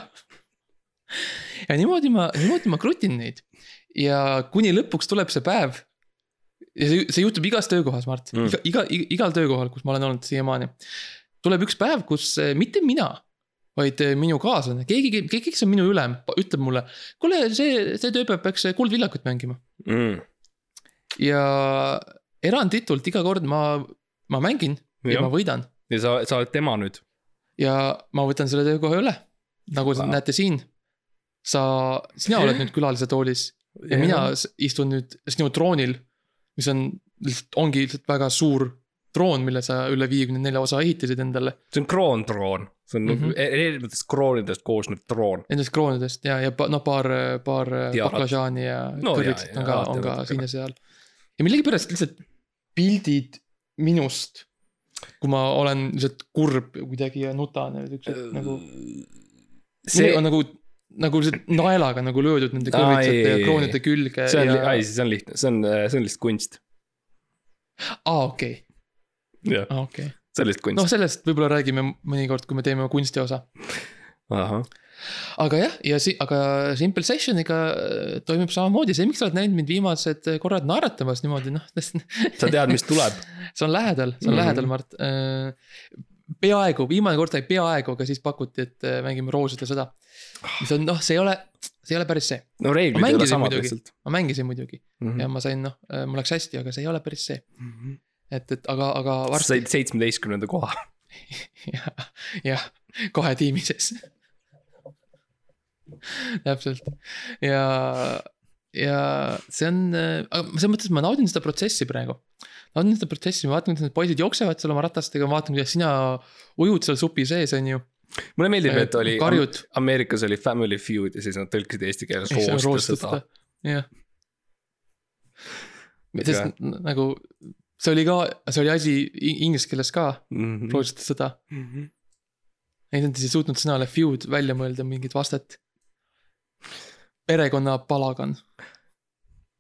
ja niimoodi ma, niimoodi ma krutin neid ja kuni lõpuks tuleb see päev. ja see, see juhtub igas töökohas, Mart Mm. iga, iga, igal töökohal, kus ma olen olnud siiamaani. tuleb üks päev, kus eh, mitte mina, vaid eh, minu kaaslane, keegi, keegi, kes on minu ülem, ütleb mulle. kuule, see, see tööpäev peaks Kuldvillakut mängima Mm. ja eranditult iga kord ma, ma mängin ja, ja ma, võidan ja sa, sa oled tema nüüd. Ja ma võtan selle töökoha üle. nagu Wow. näete siin. sa, sina oled nüüd külalise toolis ja mina s- istun nüüd sinu troonil, mis on lihtsalt, ongi lihtsalt väga suur troon, mille sa üle viiekümne nelja osa ehitasid endale. see on kroontroon, see on mm. -hmm. erinevatest kroonidest koosnev troon. Nendest kroonidest ja, ja noh, paar, paar baklažaani ja No kõrviksit jaa, on ka, on ka siin ja seal. ja millegipärast lihtsalt pildid minust, kui ma olen lihtsalt kurb kuidagi ja nutan ja siuksed nagu see on, nagu, nagu lihtsalt naelaga nagu löödud nende kõrvitsate ja kroonide külge see on ja, ai, see on lihtne, see on, see on lihtsalt kunst. aa okei, jah, see on lihtsalt kunst noh, sellest võib-olla räägime mõnikord, kui me teeme kunstiosa. ahah, aga jah, ja si-, aga Simple Sessioniga äh, toimub samamoodi, see, miks sa oled näinud mind viimased korrad naeratamas niimoodi, noh, *laughs* see sa tead, mis tuleb. *laughs* on lähedal, see on mm. -hmm. lähedal, Mart. peaaegu, viimane kord sai peaaegu, aga siis pakuti, et äh, mängime rooside sõda. mis on, noh, see ei ole, see ei ole päris see, no reeglid ei ole samad lihtsalt ma mängisin muidugi mm. ja -hmm. ma sain, noh, mul läks hästi, aga see ei ole päris see, et, et aga, aga varsti said seitsmeteistkümnenda koha. *laughs* jah, jah, kahe tiimi sees. *laughs* täpselt ja, ja see on, selles mõttes ma naudin seda protsessi praegu. naudin seda protsessi, ma vaatan, kuidas need poisid jooksevad seal oma ratastega, ma vaatan, kuidas sina ujud seal supi sees, on ju. mulle meeldib, et oli, karjud. Ameerikas oli Family Feud ja siis nad tõlkisid eesti keeles roostes seda. jah. sest nagu see oli ka, see oli asi inglise keeles ka, Mhm. roosiste sõda. Neid nad ei suutnud sõnale feud välja mõelda mingit vastet. Perekonna palagan.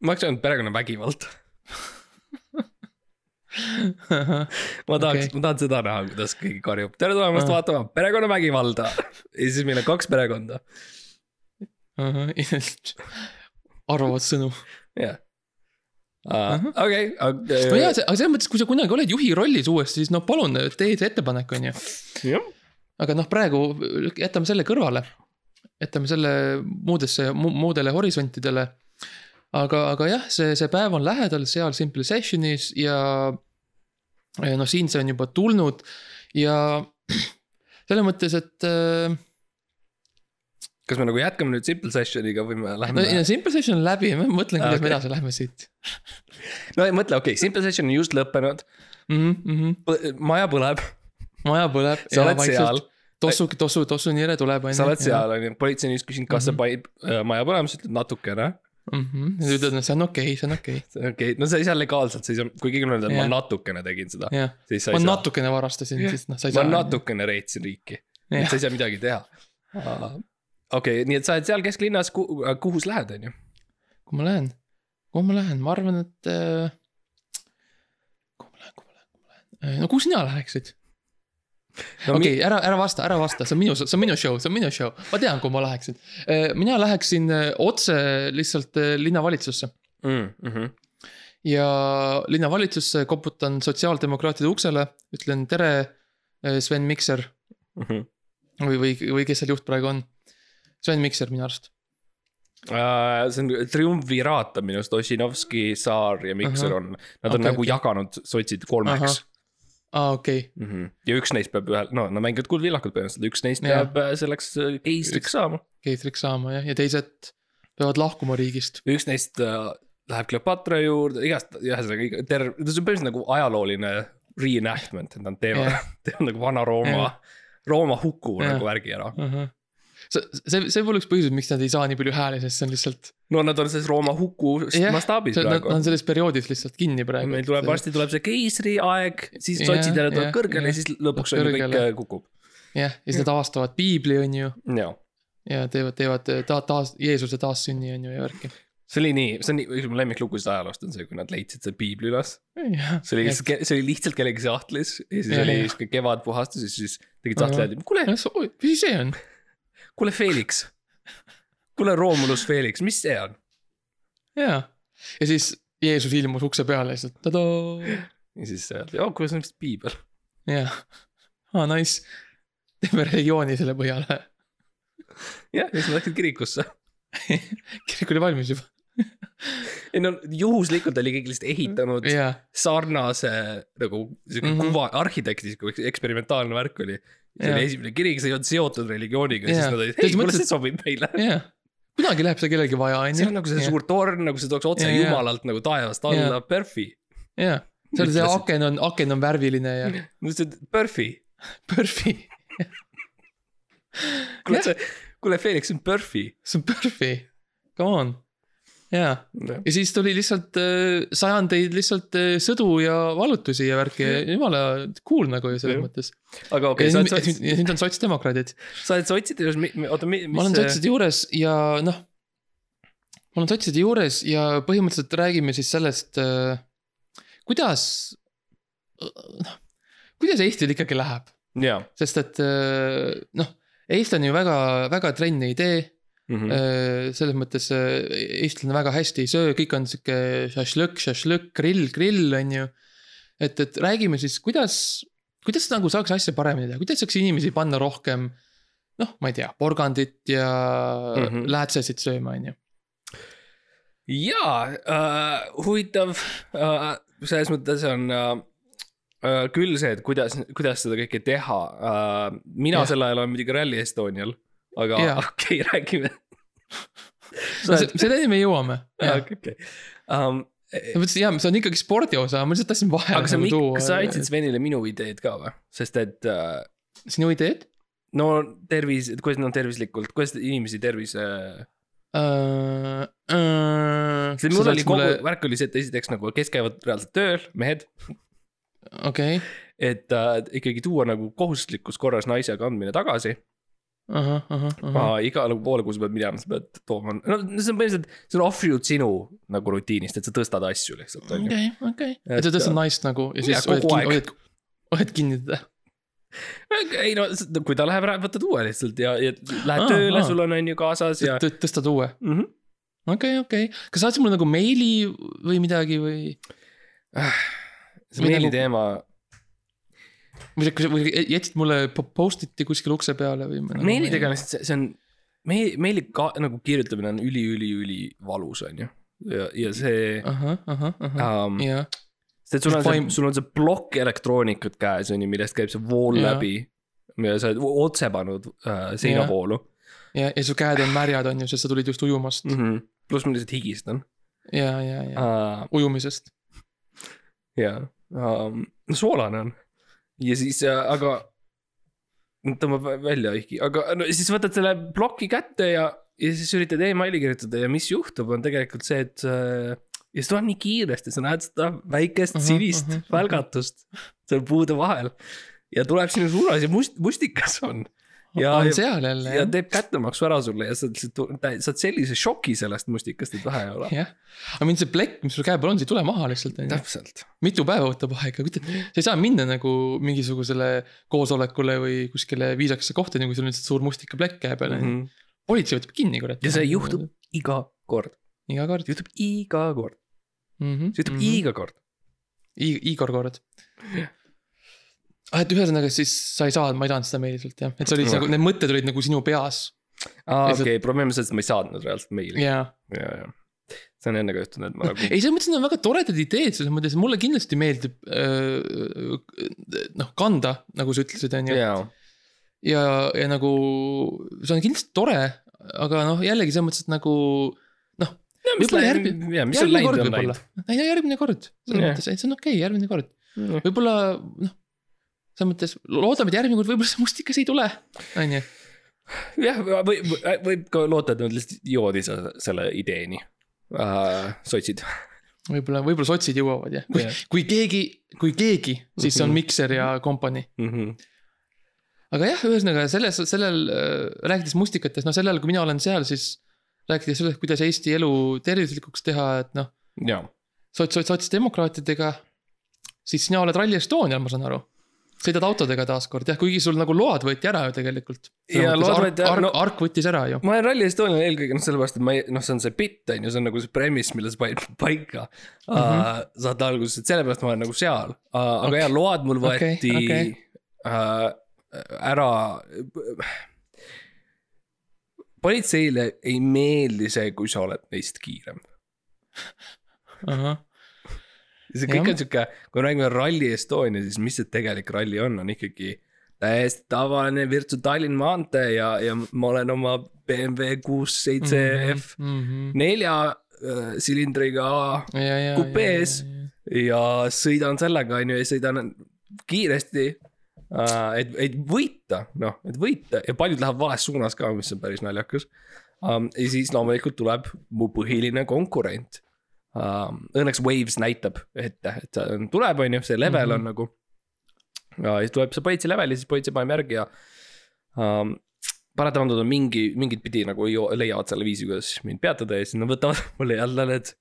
ma oleks öelnud perekonnavägivald. ma tahaks okay., ma tahan seda näha, kuidas keegi karjub, tere tulemast Ah. vaatama perekonnavägivalda. ja siis meil on kaks perekonda, arvavad sõnu. jah. Okei, no jaa, aga selles mõttes, kui sa kunagi oled juhi rollis uuesti, siis no palun tee see ettepanek, on ju. aga noh, praegu jätame selle kõrvale. Jätame selle muudesse mu,, muudele horisontidele. aga, aga jah, see, see päev on lähedal seal Simple Sessionis ja. ja noh, siin see on juba tulnud ja *clears throat* selles mõttes, et äh, kas me nagu jätkame nüüd simple session'iga või me no, läheme no Simple Session on läbi, ma mõtlen, kuidas Okay. me edasi läheme siit *laughs* no ei mõtle, okei okay,, simple session on just lõppenud, mm. -hmm. maja põleb, maja põleb. sa oled seal, tossu, tossu, tossu nire tuleb. sa oled seal, on ju, politsei on just küsinud, kas see Mhm. panib äh, maja põlema, sa ütled natukene. ja sa ütled, et see on okei okay,, see on okei okei okay., no sa ei saa legaalselt, sa ei saa, kui keegi on öelnud, et ma Jah. natukene tegin seda, okay.. sa ma saa. natukene varastasin, Jah. siis noh, sa ei ma saa. natukene reetsin riiki, Jah. sa ei saa midagi teha. okei, nii et sa oled seal kesklinnas, kuhu, kuhu sa lähed, on ju? kuhu ma lähen, kuhu ma lähen, ma arvan, et äh,. kuhu ma lähen, kuhu ma lähen, kuhu ma lähen, no kuhu sina läheksid? No, okei, ära, ära vasta, ära vasta, see on minu, see on minu show, see on minu show, ma tean, kuhu ma läheksin. mina läheksin äh, otse lihtsalt äh, linnavalitsusse mm,. Mm ja linnavalitsusse koputan sotsiaaldemokraatide uksele, ütlen tere, Sven Mikser -hmm. või, või, või kes seal juht praegu on. Sven Mikser minu arust. Uh, see on triumviraat on minu arust Ossinovski, Saar ja Mikser Ahah. on, nad on Okei, nagu okei. jaganud sotsid kolmeks. aa, okei, Mm -hmm. ja üks neist peab ühel, no nad mängivad Kuldvillakut põhimõtteliselt, üks neist Jah. peab äh, selleks äh, keistriks saama. keetriks saama jah, ja teised peavad lahkuma riigist. üks neist äh, läheb Kleopatra juurde, igast, ühesõnaga terve, see on põhimõtteliselt nagu ajalooline reenactment, et nad teevad *laughs* teevad nagu Vana-Rooma Rooma huku yeah. nagu värgi ära. see, see, see pole üks põhjus, miks nad ei saa nii palju hääli, sest see on lihtsalt. no nad on selles Rooma huku Jah, mastaabis praegu nad on selles perioodis lihtsalt kinni praegu. meil tuleb. varsti tuleb see keisriaeg, siis sotsid jälle tulevad kõrgele ja siis lõpuks on ju kõik äh, kukub. jah, ja siis nad avastavad piibli, on ju, ja teevad, teevad ta-, taas, Jeesuse taassünni, on ju, ja värki. see oli nii, see on nii, üks mu lemmiklugusid ajaloost on see, kui nad leidsid selle piibli üles. see oli lihtsalt, see oli lihtsalt kellegi sahtlis ja siis Jah, oli sihuke kevadpuhastus ja siis tegid sahtli ja kuule, mis see on? Kuule Felix. kuule Romulus Felix, mis see on? jaa, ja siis Jeesus ilmus ukse peale lihtsalt, tadaa. ja siis öeldi, oh kuule see on vist piibel. jah, aa nice, teeme religiooni selle põhjal. jah, ja siis nad läksid kirikusse. *laughs* kirik oli valmis juba. Ei no juhuslikult oli keegi lihtsalt ehitanud jaa, sarnase nagu sihuke mm. -hmm. kuva, arhitektisliku eksperimentaalne värk oli. see Jaa. oli esimene kirik, see ei olnud seotud religiooniga Jaa. siis nad olid, ei kuule see sobib meile. jaa. kunagi läheb see kellelgi vaja, on see ju. on nagu see suur torn, nagu see tuleks otse jaa. jumalalt nagu taevast alla Jaa., perfi. jaa, seal see aken on, aken on värviline ja ma ütlesin, et perfi. Perfi, kuule Jah. see, kuule Felix, see on perfi. see on Perfi, come on. jaa, ja siis tuli lihtsalt äh, sajandeid lihtsalt äh, sõdu ja vallutusi ja värki, jumala cool nagu selles Jah. mõttes. aga okei ja okay,, sa oled sots- ja nüüd on sotsdemokraadid, sa oled sotside juures, oota, mis. ma olen sotside juures ja noh. ma olen sotside juures ja põhimõtteliselt räägime siis sellest, kuidas, noh, kuidas Eestil ikkagi läheb, sest et äh, noh, Eesti on ju väga, väga trenni idee Mhm. mm.. selles mõttes äh, eestlane väga hästi ei söö, kõik on sihuke šašlõkk, šašlõkk, grill, grill on ju. et, et räägime siis, kuidas, kuidas nagu saaks asja paremini teha, kuidas saaks inimesi panna rohkem. noh, ma ei tea, porgandit ja mm. -hmm. läätsesid sööma, on ju. jaa äh,, huvitav äh,, selles mõttes on äh, küll see, et kuidas, kuidas seda kõike teha mina Jah. sel ajal olen muidugi Rally Estonial, aga okei okay,, räägime. selleni me jõuame. okei, okei. Um, ma mõtlesin, jaa, see on ikkagi spordi osa, ma lihtsalt tahtsin vahele nagu, tuua. kas sa andsid Svenile minu ideed ka või? sest et äh, sinu ideed no tervis, kuidas nad tervislikult, kuidas inimesi tervise äh, uh,? Uh, sest mul oli kogu, värk oli see, et esiteks nagu, kes käivad reaalselt tööl, mehed, okei, et äh, ikkagi tuua nagu kohustuslikus korras naise kandmine tagasi ahah, ahah, ahah. uh,. iga nagu poole kuu sa pead minema, sa pead tooma, no see on põhimõtteliselt, see on offshoot sinu nagu rutiinist, et sa tõstad asju lihtsalt okei, okei, Et, sa tõstad naist nagu ja siis hoiad kinni, hoiad, kinni teda. ei no kui ta läheb ära, võtad uue lihtsalt ja, ja lähed Aa, tööle, aa. sul on on ju kaasas ja. tõstad uue, -hmm. okei, okei, kas saatsid mulle nagu meili või midagi või? see Või meili nagu- teema, või jätsid mulle po- post-it'i kuskil ukse peale või? nagu meilidega on lihtsalt see, on, meil, meili ka nagu kirjutamine on üli-üli-üli valus, on ju. ja, ja see ahah, ahah, ahah, um,, jah, sest sul on see sul on see plokk elektroonikat käes, on ju, millest käib see vool Jaa. läbi. ja sa oled otse pannud äh, seinavoolu ja, ja su käed on märjad, on ju, sest sa tulid just ujumast mm. -hmm. pluss ma lihtsalt higistan ja, ja, ja uh,. ujumisest. jaa um,, soolane on ja siis äh,, aga tõmbab vä- välja ihki, aga no siis võtad selle ploki kätte ja, ja siis üritad emaili kirjutada ja mis juhtub, on tegelikult see, et äh, ja see tuleb nii kiiresti, sa näed seda väikest Mhm, sinist mhm, mhm. välgatust seal puude vahel ja tuleb sinu suunas ja must, mustikas on. ja, on ja, seal jälle ja teeb kättemaksu ära sulle ja sa lihtsalt, sa oled sellise šoki sellest mustikast, et vähe ei ole. jah. aga mind see plekk, mis sul käe peal on, see ei tule maha lihtsalt, täpselt. mitu päeva võtab aega, sa ei saa minna nagu mingisugusele koosolekule või kuskile viisakasse kohta, nagu sul on lihtsalt suur mustikaplekk käe peal on ju. politsei võtab kinni, kurat. Mhm. ja see juhtub iga kord, iga kord juhtub iga kord, mm. -hmm. see juhtub mm -hmm. iga kord. Igor kord. ah, et ühesõnaga siis sa ei saanud, ma ei saanud seda meili sult jah, et see oli Jah. nagu, need mõtted olid nagu sinu peas aa, okei, probleem on selles, et ma ei saatnud reaalselt meili. ja. ja, ja. see on enne ka juhtunud, et ma nagu. ei, selles mõttes need on väga toredad ideed, selles mõttes mulle kindlasti meeldib öö, noh, kanda, nagu sa ütlesid, on ju. jaa, ja, ja nagu see on kindlasti tore, aga noh, jällegi selles mõttes, et nagu noh, mis Võib-olla läinud järgmine-, jaa, mis on läinud, on läinud., ei no järgmine kord, selles Jah. mõttes, et see on okei okay,, järgmine kord, võib-olla noh, selles mõttes loodame, et järgmine kord võib-olla see mustikas ei tule, on ju. jah, või võib ka loota, et nad lihtsalt jõuavad ise selle ideeni uh,, sotsid. võib-olla, võib-olla sotsid jõuavad jah, kui Jah., kui keegi, kui keegi, siis see on Mhm. Mikser ja kompanii. Mhm. aga jah, ühesõnaga selles, sellel, rääkides mustikatest, no sellel, kui mina olen seal, siis rääkides sellest, kuidas Eesti elu tervislikuks teha, et noh, sots, sots, sotsdemokraatidega, siis sina oled Rally Estonial, ma saan aru. Sõidad autodega taaskord jah, kuigi sul nagu load võeti ära ju tegelikult. Jaa, load ark, võeti ära, no- ark võttis ära ju. ma olen Rally Estonial eelkõige noh, sellepärast, et ma ei, noh, see on see bitt on ju, see on nagu see premise, mille sa panid *laughs* paika mm. -hmm. Uh, saate alguses, et sellepärast ma olen nagu seal uh,, aga okay. jaa, load mul võeti okay, okay. uh, ära. politseile ei meeldi see, kui sa oled neist kiirem. See kõik Jah. on sihuke, kui me räägime Rally Estonia, siis mis see tegelik ralli on, on ikkagi täiesti tavaline Virtsu Tallinn maantee ja, ja ma olen oma BMW kuus seitse F -hmm. nelja äh, silindriga ja, ja, kupees. ja sõidan sellega, on ju, ja sõidan kiiresti uh,. et, et võita, noh, et võita ja paljud lähevad vales suunas ka, mis on päris naljakas um,. ja siis loomulikult tuleb mu põhiline konkurent um,. Õnneks Waves näitab ette, et see on- tuleb, on ju, see level mm -hmm. on nagu. ja siis tuleb see politsei level ja siis politsei paneb järgi ja um,. paratamatult on mingi, mingit pidi nagu leiavad selle viisi, kuidas mind peatada ja siis nad võtavad *laughs* mulle jälle need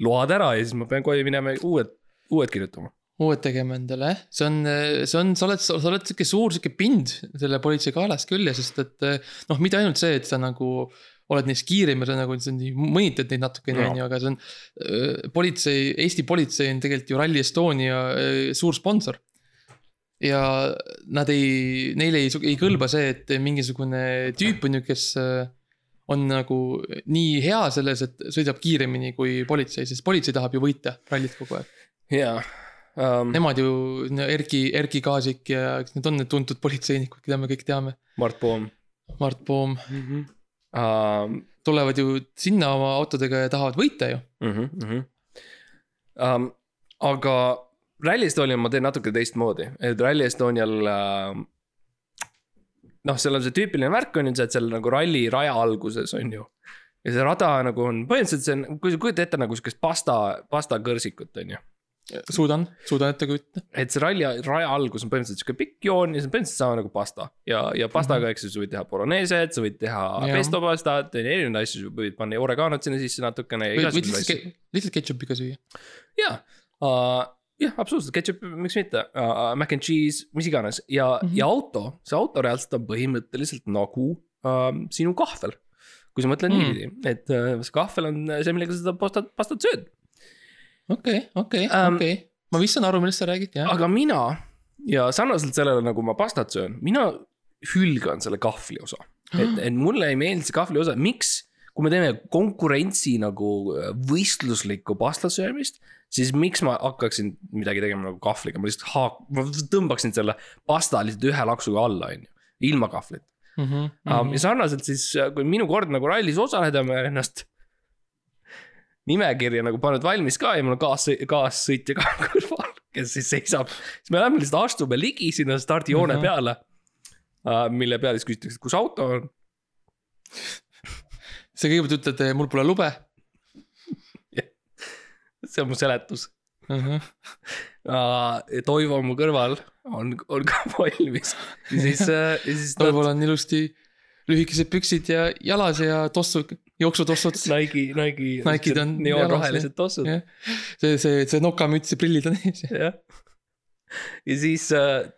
load ära ja siis ma pean koju minema uued, uued kirjutama. uued tegema endale, jah, see on, see on, sa oled, sa oled sihuke suur sihuke pind selle politsei kaelas küll ja sest, et noh, mitte ainult see, et sa nagu oled neist kiirem ja sa nagu sa nii mõnitad neid natukene, on ju, aga see on äh, politsei, Eesti politsei on tegelikult ju Rally Estonia äh, suur sponsor. ja nad ei, neile ei, ei kõlba see, et mingisugune tüüp on ju, kes on nagu nii hea selles, et sõidab kiiremini kui politsei, sest politsei tahab ju võita rallit kogu aeg. jaa um,, Nemad ju, Erki, Erki Kaasik ja eks need on need tuntud politseinikud, keda me kõik teame. Mart Poom Mart Poom mm. -hmm. Um, tulevad ju sinna oma autodega ja tahavad võita ju. mm -hmm, mm -hmm. Um, aga Rally Estonial ma teen natuke teistmoodi, et Rally Estonial uh,. noh, seal on see tüüpiline värk on ju see, et seal nagu ralli raja alguses on ju. ja see rada nagu on, põhimõtteliselt see on, kui sa kujutad ette nagu sihukest pasta, pastakõrsikut on ju. suudan, suudan ette kujutada. et see ralli raja algus on põhimõtteliselt sihuke pikk joon ja see on põhimõtteliselt sama nagu pasta ja, ja pastaga, eks ju, sa võid teha boloneeset, sa võid teha. Jah. pesto pastat, erinevaid asju, võid panna oreganot sinna sisse natukene ja võid lihtsalt lihtsalt ketšupiga süüa. jaa uh,, jah, absoluutselt, ketšup, miks mitte uh,, mac and cheese, mis iganes ja mm. -hmm. ja auto, see auto reaalselt on põhimõtteliselt nagu uh, sinu kahvel. kui sa mõtled Mm. mm. niipidi, et uh, see kahvel on see, millega sa seda pastat, pastat sööd, okei, okei, okei. ma vist saan aru, millest sa räägid, jah. aga mina ja sarnaselt sellele, nagu ma pastat söön, mina hülgan selle kahvli osa. et, et mulle ei meeldi see kahvli osa, miks, kui me teeme konkurentsi nagu äh, võistluslikku pastasöömist, siis miks ma hakkaksin midagi tegema nagu kahvliga, ma lihtsalt haak-, ma tõmbaksin selle pasta lihtsalt ühe laksuga alla, on ju, ilma kahvlit Mm mm. -hmm. -hmm. ja sarnaselt siis, kui minu kord nagu rallis osaleda, ma ennast nimekirja nagu pannud valmis ka ja mul on kaas, kaassõitja ka *laughs* kõrval, kes siis seisab. siis me lähme lihtsalt astume ligi sinna stardijoone Mhm. peale uh,. mille peale siis küsitakse, kus auto on. sa kõigepealt ütled, mul pole lube see on mu seletus. -huh. uh,. Toivo on mu kõrval, on, on ka *laughs* valmis ja siis uh,, ja siis nad Toivol on ilusti lühikesed püksid ja jalas ja tossud, jooksutossud. Nike, Nike. Nike'd on neoonrohelised tossud. see, see, see nokamüts ja prillid on ees. jah. ja siis äh,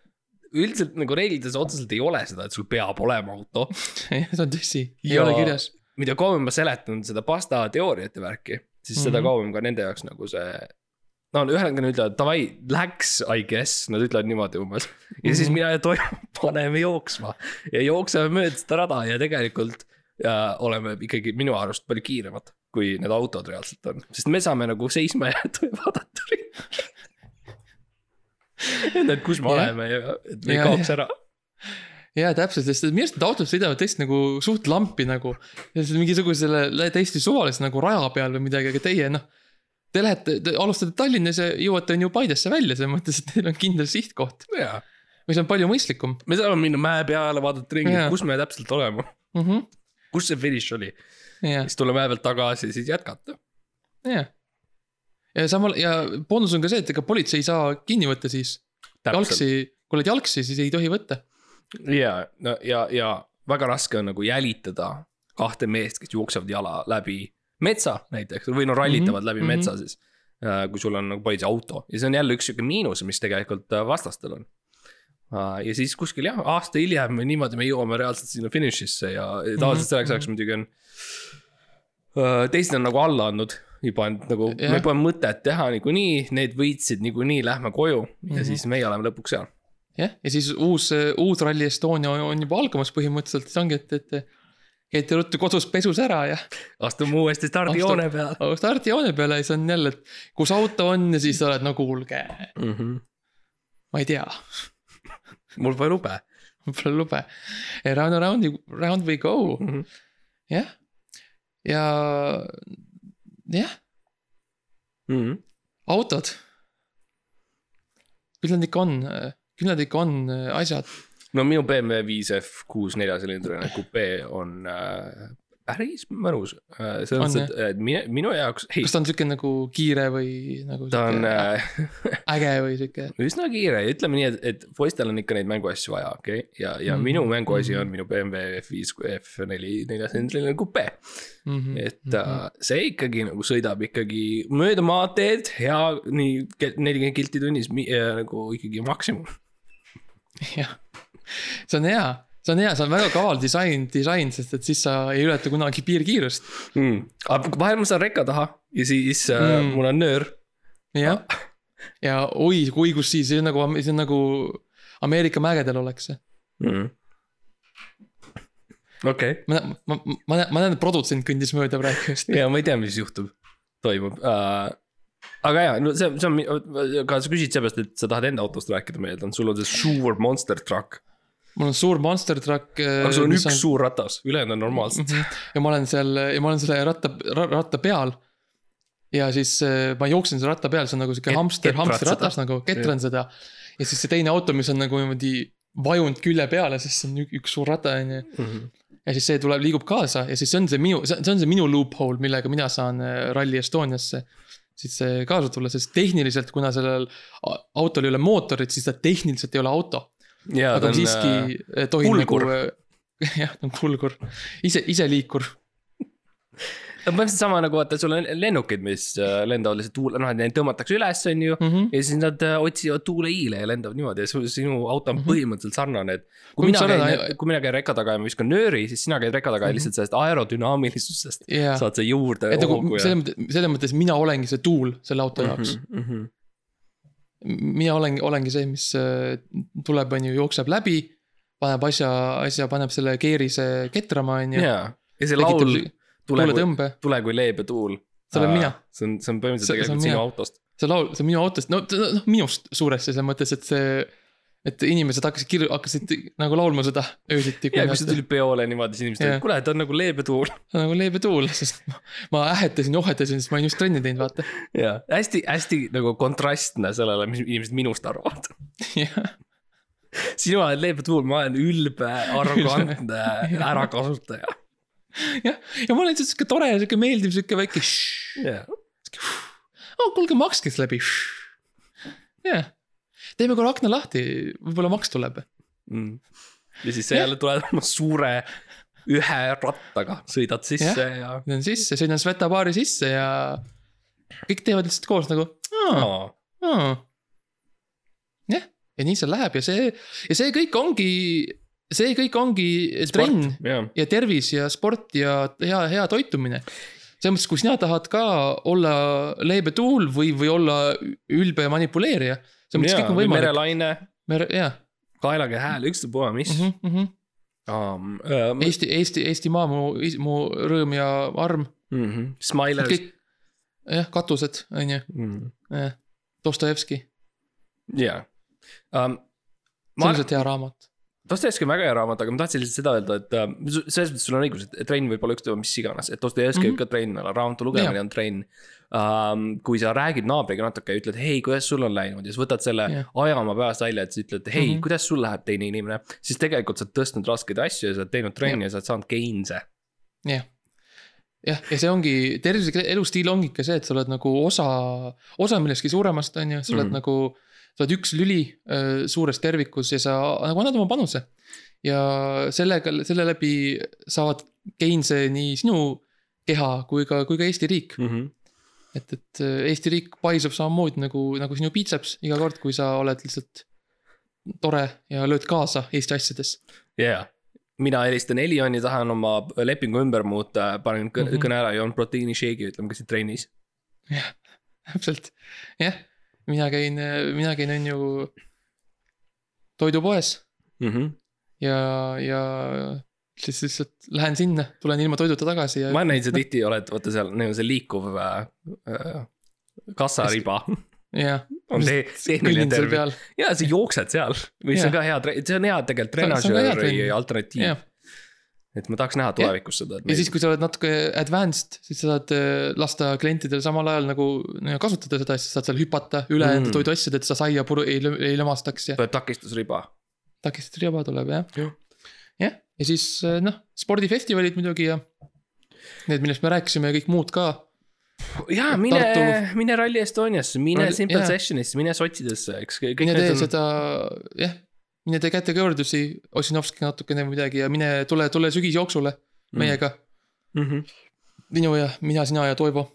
üldiselt nagu reeglites otseselt ei ole seda, et sul peab olema auto. *laughs* jah, see on tõsi, ei Ja- ole kirjas. mida kauem ma seletan seda pasta teooriat ja värki, siis mm -hmm. seda Mhm. kauem ka nende jaoks nagu see. No ühesõnaga nad ütlevad davai, läks I guess, nad ütlevad niimoodi umbes. ja siis Mhm. mina ja Toivo *laughs* paneme jooksma ja jookseme mööda seda rada ja tegelikult ja oleme ikkagi minu arust palju kiiremad, kui need autod reaalselt on, sest me saame nagu seisma jääda ja *laughs* vaadata ringi. *laughs* et kus me Jah. oleme ja et me ei Ja, kaoks ära. jaa, täpselt, sest minu arust need autod sõidavad tõesti nagu suht lampi nagu. mingisugusele täiesti suvalise nagu raja peal või midagi, aga teie noh. Te lähete, te alustate Tallinnas ja jõuate on ju Paidesse välja, selles mõttes, et teil on kindel sihtkoht, mis on palju mõistlikum. me saame minna mäe peale, vaadata ringi kus me täpselt oleme. -hmm. kus see finiš oli, siis tulla mäe pealt tagasi, siis jätkata. jah. ja samal ja boonus on ka see, et ega politsei ei saa kinni võtta siis. jalgsi, kui oled jalgsi, siis ei tohi võtta. ja, no ja, ja väga raske on nagu jälitada kahte meest, kes jooksevad jala läbi metsa näiteks või no rallitavad mm -hmm, läbi mm mhm. -hmm. metsa siis. kui sul on nagu politseiauto ja see on jälle üks sihuke miinus, mis tegelikult äh, vastastel on. ja siis kuskil jah, aasta hiljem või niimoodi me jõuame reaalselt sinna finišisse ja ja tavaliselt selleks ajaks muidugi on. teised on nagu alla andnud juba, et nagu meil pole mõtet teha niikuinii, need võitsid niikuinii, lähme koju ja Mhm. siis meie oleme lõpuks seal. jah, ja siis uus, uus Rally Estonia on juba algamas põhimõtteliselt, siis ongi, et, et käite ruttu kodus pesus ära ja astume uuesti stardijoone peale stardijoone peale ja siis on jälle, et kus auto on ja siis oled no kuulge, mm. -hmm. ma ei tea, mul pole lube mul pole lube. Round and round, round we go. -hmm. jah, ja jah, -hmm. autod. küll nad ikka on, küll nad ikka on äh, asjad, no minu BMW 5F kuus neljasilindrine kupee on äh, päris mõnus äh,. selles On, mõttes, et, et minu, jaoks, ei kas, ta on siuke nagu kiire või nagu ta on äh, *laughs* äge või siuke, üsna kiire, ütleme nii, et, et poistel on ikka neid mänguasju vaja, okei okay?, ja, ja mm Mhm. -hmm. minu mänguasi on minu BMW F5 F4 neljasilindrine kupee. Mhm. et äh, see ikkagi nagu sõidab ikkagi mööda maanteed, hea, nii nelikümmend kilti tunnis äh, nagu ikkagi maksimum. *laughs* jah, see on hea, see on hea, see on väga kaval disain, disain, sest et siis sa ei ületa kunagi piirkiirust. mm.. aga vahel ma saan rekka taha ja siis mm. äh, Mm. mul on nöör. jah, ja oi, oi kus siis, see on nagu, see on nagu Ameerika mägedel oleks see. mm.. okei okay., ma, ma, ma näen, ma näen, et produtsent kõndis mööda praegu just. ja ma ei tea, mis juhtub, toimub uh,. aga jaa, no see, see on, ka sa küsid seepärast, et sa tahad enda autost rääkida, ma eeldan, sul on see suur monster truck. Mul on suur monster truck. aga sul on üks on... suur ratas, ülejäänud on normaalsed. ja ma olen seal ja ma olen selle ratta, ratta peal. ja siis äh, ma jooksen selle ratta peal, see on nagu sihuke hamster, hamsterratas nagu, ketran seda. ja siis see teine auto, mis on nagu niimoodi vajunud külje peale, sest see on ük- üks suur rata on ju. Mhm. ja siis see tuleb, liigub kaasa ja siis see on see minu, see on see minu loophole, millega mina saan äh, Rally Estoniasse. siis see kaasa tulla, sest tehniliselt, kuna sellel autol ei ole mootorit, siis ta tehniliselt ei ole auto. Ja aga ta on siiski, tohib kulgur. nagu. *laughs* jah, ta on kulgur, ise, iseliikur. põhimõtteliselt sama nagu vaata, sul on lennukid, mis äh, lendavad lihtsalt tuule, noh, neid tõmmatakse üles, on ju. Mhm. ja siis nad äh, otsivad tuuleiile ja lendavad niimoodi ja su- sinu auto on Mhm. põhimõtteliselt sarnane, et. Kui mina käin ai-, kui mina käin rekka taga ja ma viskan nööri, siis sina käid rekka taga ja Mhm. lihtsalt sellest aerodünaamilisusest jaa, saad sa juurde et nagu selles mõttes, selles mõttes mina olengi see tuul selle auto jaoks. mm. -hmm. Mina olengi, olengi see, mis äh, tuleb, on ju, jookseb läbi. paneb asja, asja paneb selle keerise ketrama, on ju. jaa, ja see laul Tule kui, tule kui leebe tuul. See olen mina. see on, see on põhimõtteliselt tegelikult sinu autost. see laul, see on minu autost, no noh minust suuresti selles mõttes, et see. Et inimesed hakkasid kirju-, hakkasid nagu laulma seda öösiti. ja kui sa tulid peole niimoodi, siis inimesed olid, kuule, ta on nagu leebe tuul. nagu leebe tuul, sest ma, ma ähetasin, ohetasin, sest ma olin just trenni teinud, vaata. jaa, hästi, hästi nagu kontrastne sellele, mis inimesed minust arvavad. jah, sina oled leebe tuul, ma olen ülbe, arrogantne *laughs* ärakasutaja. jah, ja ma olen lihtsalt sihuke tore, sihuke meeldiv, sihuke väike. jah, oh kuulge, makske siis läbi. jah, teeme korra akna lahti, võib-olla maks tuleb. Mm. ja siis sa jälle tuled oma suure ühe rattaga, sõidad sisse ja, lähen sisse, sõidan Sveta baari sisse ja kõik teevad lihtsalt koos nagu. ja.. jah, ja nii see läheb ja see, ja see kõik ongi, see kõik ongi trenn jah, ja tervis ja sport ja hea, hea toitumine. selles mõttes, kui sina tahad ka olla leebe tuul või, või olla ülbe manipuleerija. Selles mõttes kõik on võimalik. merelaine, mere, jah kaelage hääl, ükstapuha mis mm. -hmm, mm -hmm. um,. Uh, Eesti, Eesti, Eestimaa, mu, mu rõõm ja arm. mm -hmm. Smilers. jah, katused, on ju, Dostojevski, jaa. Um, see on lihtsalt hea raamat. Dostojevski on väga hea raamat, aga ma tahtsin lihtsalt seda öelda, et äh, selles mõttes sul on õigus, et trenn võib olla ükskõik mis iganes, et Dostojevski Mhm. võib ka trenn raamatu lugemine on trenn um,. kui sa räägid naabriga natuke ja ütled, hei, kuidas sul on läinud ja siis võtad selle Jah. aja oma peast välja, et sa ütled, hei mm. -hmm. kuidas sul läheb, teine inimene. siis tegelikult sa oled tõstnud raskeid asju ja sa oled teinud trenni ja sa oled saanud gains'e. jah, jah, ja see ongi, tervislik elustiil ongi ikka see, et sa oled nagu osa, osa millestki suuremast, on ju, sa oled mm. nagu. Sa oled üks lüli äh, suures tervikus ja sa nagu annad oma panuse. ja sellega, selle läbi saavad gain'e nii sinu keha kui ka, kui ka Eesti riik. Mm -hmm. et, et äh, Eesti riik paisub samamoodi nagu, nagu sinu biitseps iga kord, kui sa oled lihtsalt tore ja lööd kaasa Eesti asjades. jaa, mina helistan Elioni, tahan oma lepingu ümber muuta, panen kõ- Mhm. kõne ära, joon proteiinisheigi, ütleme, käisin trennis. täpselt, jah, mina käin, mina käin, on ju toidupoes Mm -hmm. ja, ja siis lihtsalt lähen sinna, tulen ilma toiduta tagasi ja. ma näinud, sa tihti oled, vaata seal nagu see liikuv äh, äh, kassariba jah, on see tehniline termin. ja sa jooksed seal, mis Jaa. on ka hea, see on hea tegelikult on- on treenažööri alternatiiv. Et ma tahaks näha tulevikus seda. ja siis, kui sa oled natuke advanced, siis sa saad äh, lasta klientidel samal ajal nagu nagu kasutada seda asja, saad seal hüpata üle Mm. enda toiduasjade, et sa saia puru ei, ei lömastaks ja tuleb takistusriba. takistust riba tuleb jah Jah.. jah, ja siis äh, noh, spordifestivalid muidugi ja need, millest me rääkisime ja kõik muud ka jaa, mine Tartu-, mine Rally Estoniasse, mine Rally- Simple jaa. Sessionisse, mine sotsidesse, eks mine tee on. seda, jah, mine tee kätekõverdusi Ossinovskiga natukene või midagi ja mine, tule, tule sügisjooksule meiega Mm -hmm. minu ja mina, sina ja Toivo.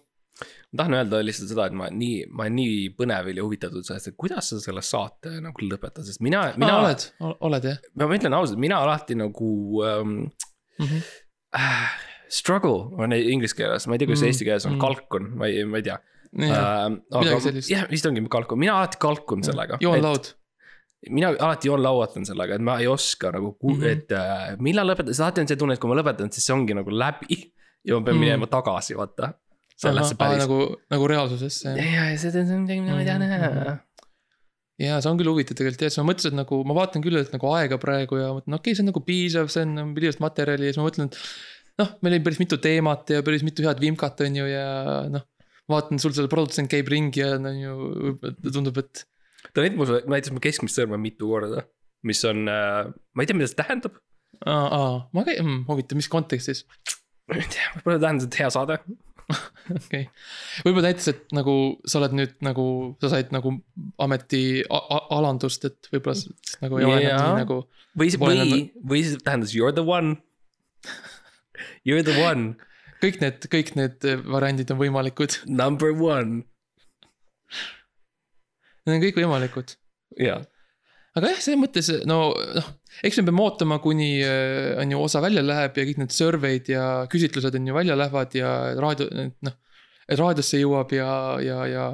ma tahan öelda lihtsalt seda, et ma nii, ma olen nii põnevil ja huvitatud sellest, et kuidas sa selle saate nagu lõpetad, sest mina, mina oled, oled jah ma ütlen ausalt, mina alati nagu ähm, mm -hmm. äh,. Struggle on inglise keeles, ma ei tea, kuidas Mm, eesti keeles on mm. kalkun, ma ei, ma ei tea. sellist. jah, vist ongi kalkun, mina alati kalkun sellega. Joon Laud, mina alati joon lauatan sellega, et ma ei oska nagu mm. -hmm. et äh, millal lõpetada, sest alati on see tunne, et kui ma lõpetan, siis see ongi nagu läbi. *laughs* ja ma pean Mm. minema tagasi, vaata. sellesse päris. nagu, nagu reaalsusesse ja, ja see on midagi, mida ma ei taha Mhm, näha mhm.. ja see on küll huvitav tegelikult ja siis ma mõtlesin, et nagu ma vaatan küll, et nagu aega praegu ja mõtlen, okei okay,, see on nagu piisav, see on piisavalt materjali ja siis ma mõtlen, et. noh, meil oli päris mitu teemat ja päris mitu head vimkat on ju ja noh. vaatan, sul seal produtsent käib ringi ja on ju, tundub, et ta näitas mulle, näitas mulle keskmist sõrme mitu korda, mis on äh,, ma ei tea, mida see tähendab. aa, aa, ma käin mm,, huvitav, mis kontekstis, ma ei tea, võib-olla tähendab, et hea saade. *laughs* okei okay.. võib-olla näitas, et nagu sa oled nüüd nagu, sa said nagu ameti alandust, et võib-olla nagu ei ole enam nii nagu. või või või see tähendas you are the one. You are the one, *laughs* kõik need, kõik need variandid on võimalikud, number one. Need on kõik võimalikud jaa, aga jah, selles mõttes no noh, eks me peame ootama, kuni äh, on ju osa välja läheb ja kõik need survey'd ja küsitlused on ju välja lähevad ja raadio, noh. raadiosse jõuab ja, ja, ja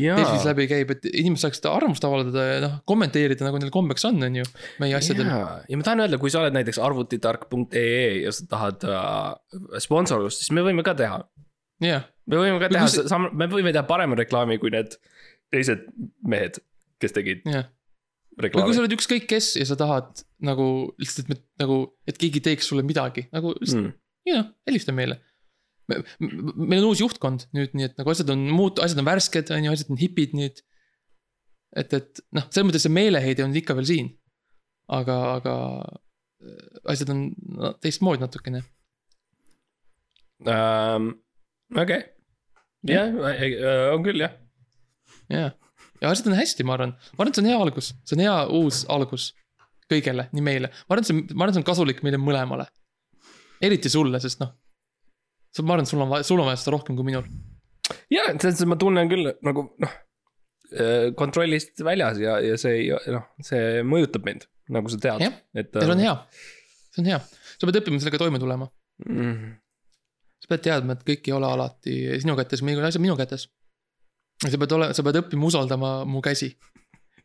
Delfis jaa. läbi käib, et inimesed saaksid arvamust avaldada ja noh, kommenteerida nagu neil kombeks on, on ju, meie asjadel. ja ma tahan öelda, kui sa oled näiteks arvutitark.ee ja sa tahad äh, sponsorlust, siis me võime ka teha. me võime ka teha me võime teha parema reklaami kui need teised mehed, kes tegid jah. või kui reklaami sa oled ükskõik kes ja sa tahad nagu lihtsalt, et me nagu, et keegi teeks sulle midagi nagu mm.. ja noh, helista meile. meil on uus juhtkond nüüd, nii et nagu asjad on muut-, asjad on värsked, on ju, asjad on hipid nüüd. et, et noh, selles mõttes see meeleheide on ikka veel siin. aga, aga äh, asjad on no, teistmoodi natukene. Um, okei, jah, on küll jah. jaa, ja asjad on hästi, ma arvan, ma arvan, et see on hea algus, see on hea uus algus kõigele, nii meile, ma arvan, et see, ma arvan, see on kasulik meile mõlemale. eriti sulle, sest noh. ma arvan, et sul on vaja, sul on vaja seda rohkem kui minul. ja, selles mõttes ma tunnen küll nagu noh, kontrollist väljas ja, ja see noh, see mõjutab mind, nagu sa tead Jah., et. ja see on hea, see on hea, sa pead õppima sellega toime tulema. mm,. sa pead teadma, et kõik ei ole alati sinu kätes, mõnikord asjad minu kätes. Sa pead olema, sa pead õppima usaldama mu käsi.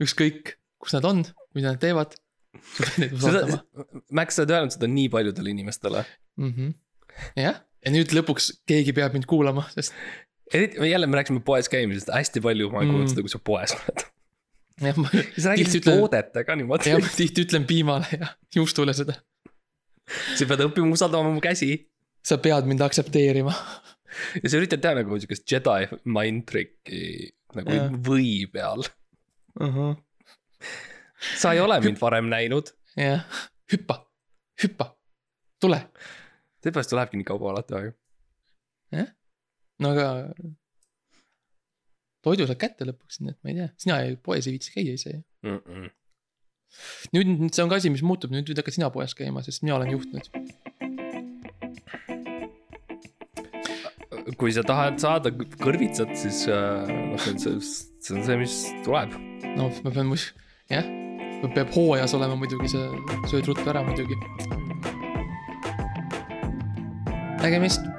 ükskõik, kus nad on, mida nad teevad. sa pead neid usaldama. Max, sa oled öelnud seda nii paljudele inimestele. Mhm. jah, ja nüüd lõpuks keegi peab mind kuulama, sest eriti, jälle me rääkisime poes käimisest, hästi palju ma olen kuulnud Mm. seda, kui sa poes oled. jah, ma sa räägid ütlen, toodetega niimoodi jah, ma tihti ütlen piimale ja juustule seda. sa pead õppima usaldama mu käsi. sa pead mind aktsepteerima. Ja sa üritad teha nagu siukest Jedi mind trick'i nagu Jah. või peal. sa ei ole mind varem näinud. jah, hüppa, hüppa, tule. seepärast ta lähebki nii kaua alati aega. no aga. toidu saad kätte lõpuks, nii et ma ei tea, sina ei- poes ei viitsi käia ise ju. nüüd nüüd see on ka asi, mis muutub, nüüd nüüd hakkad sina poes käima, sest mina olen juht nüüd. Kui sa tahad saada kõrvitsat, siis äh, noh, see on see, see on see, mis tuleb. no ma pean, jah, peab hooajas olema muidugi, sa sööd ruttu ära muidugi. nägemist.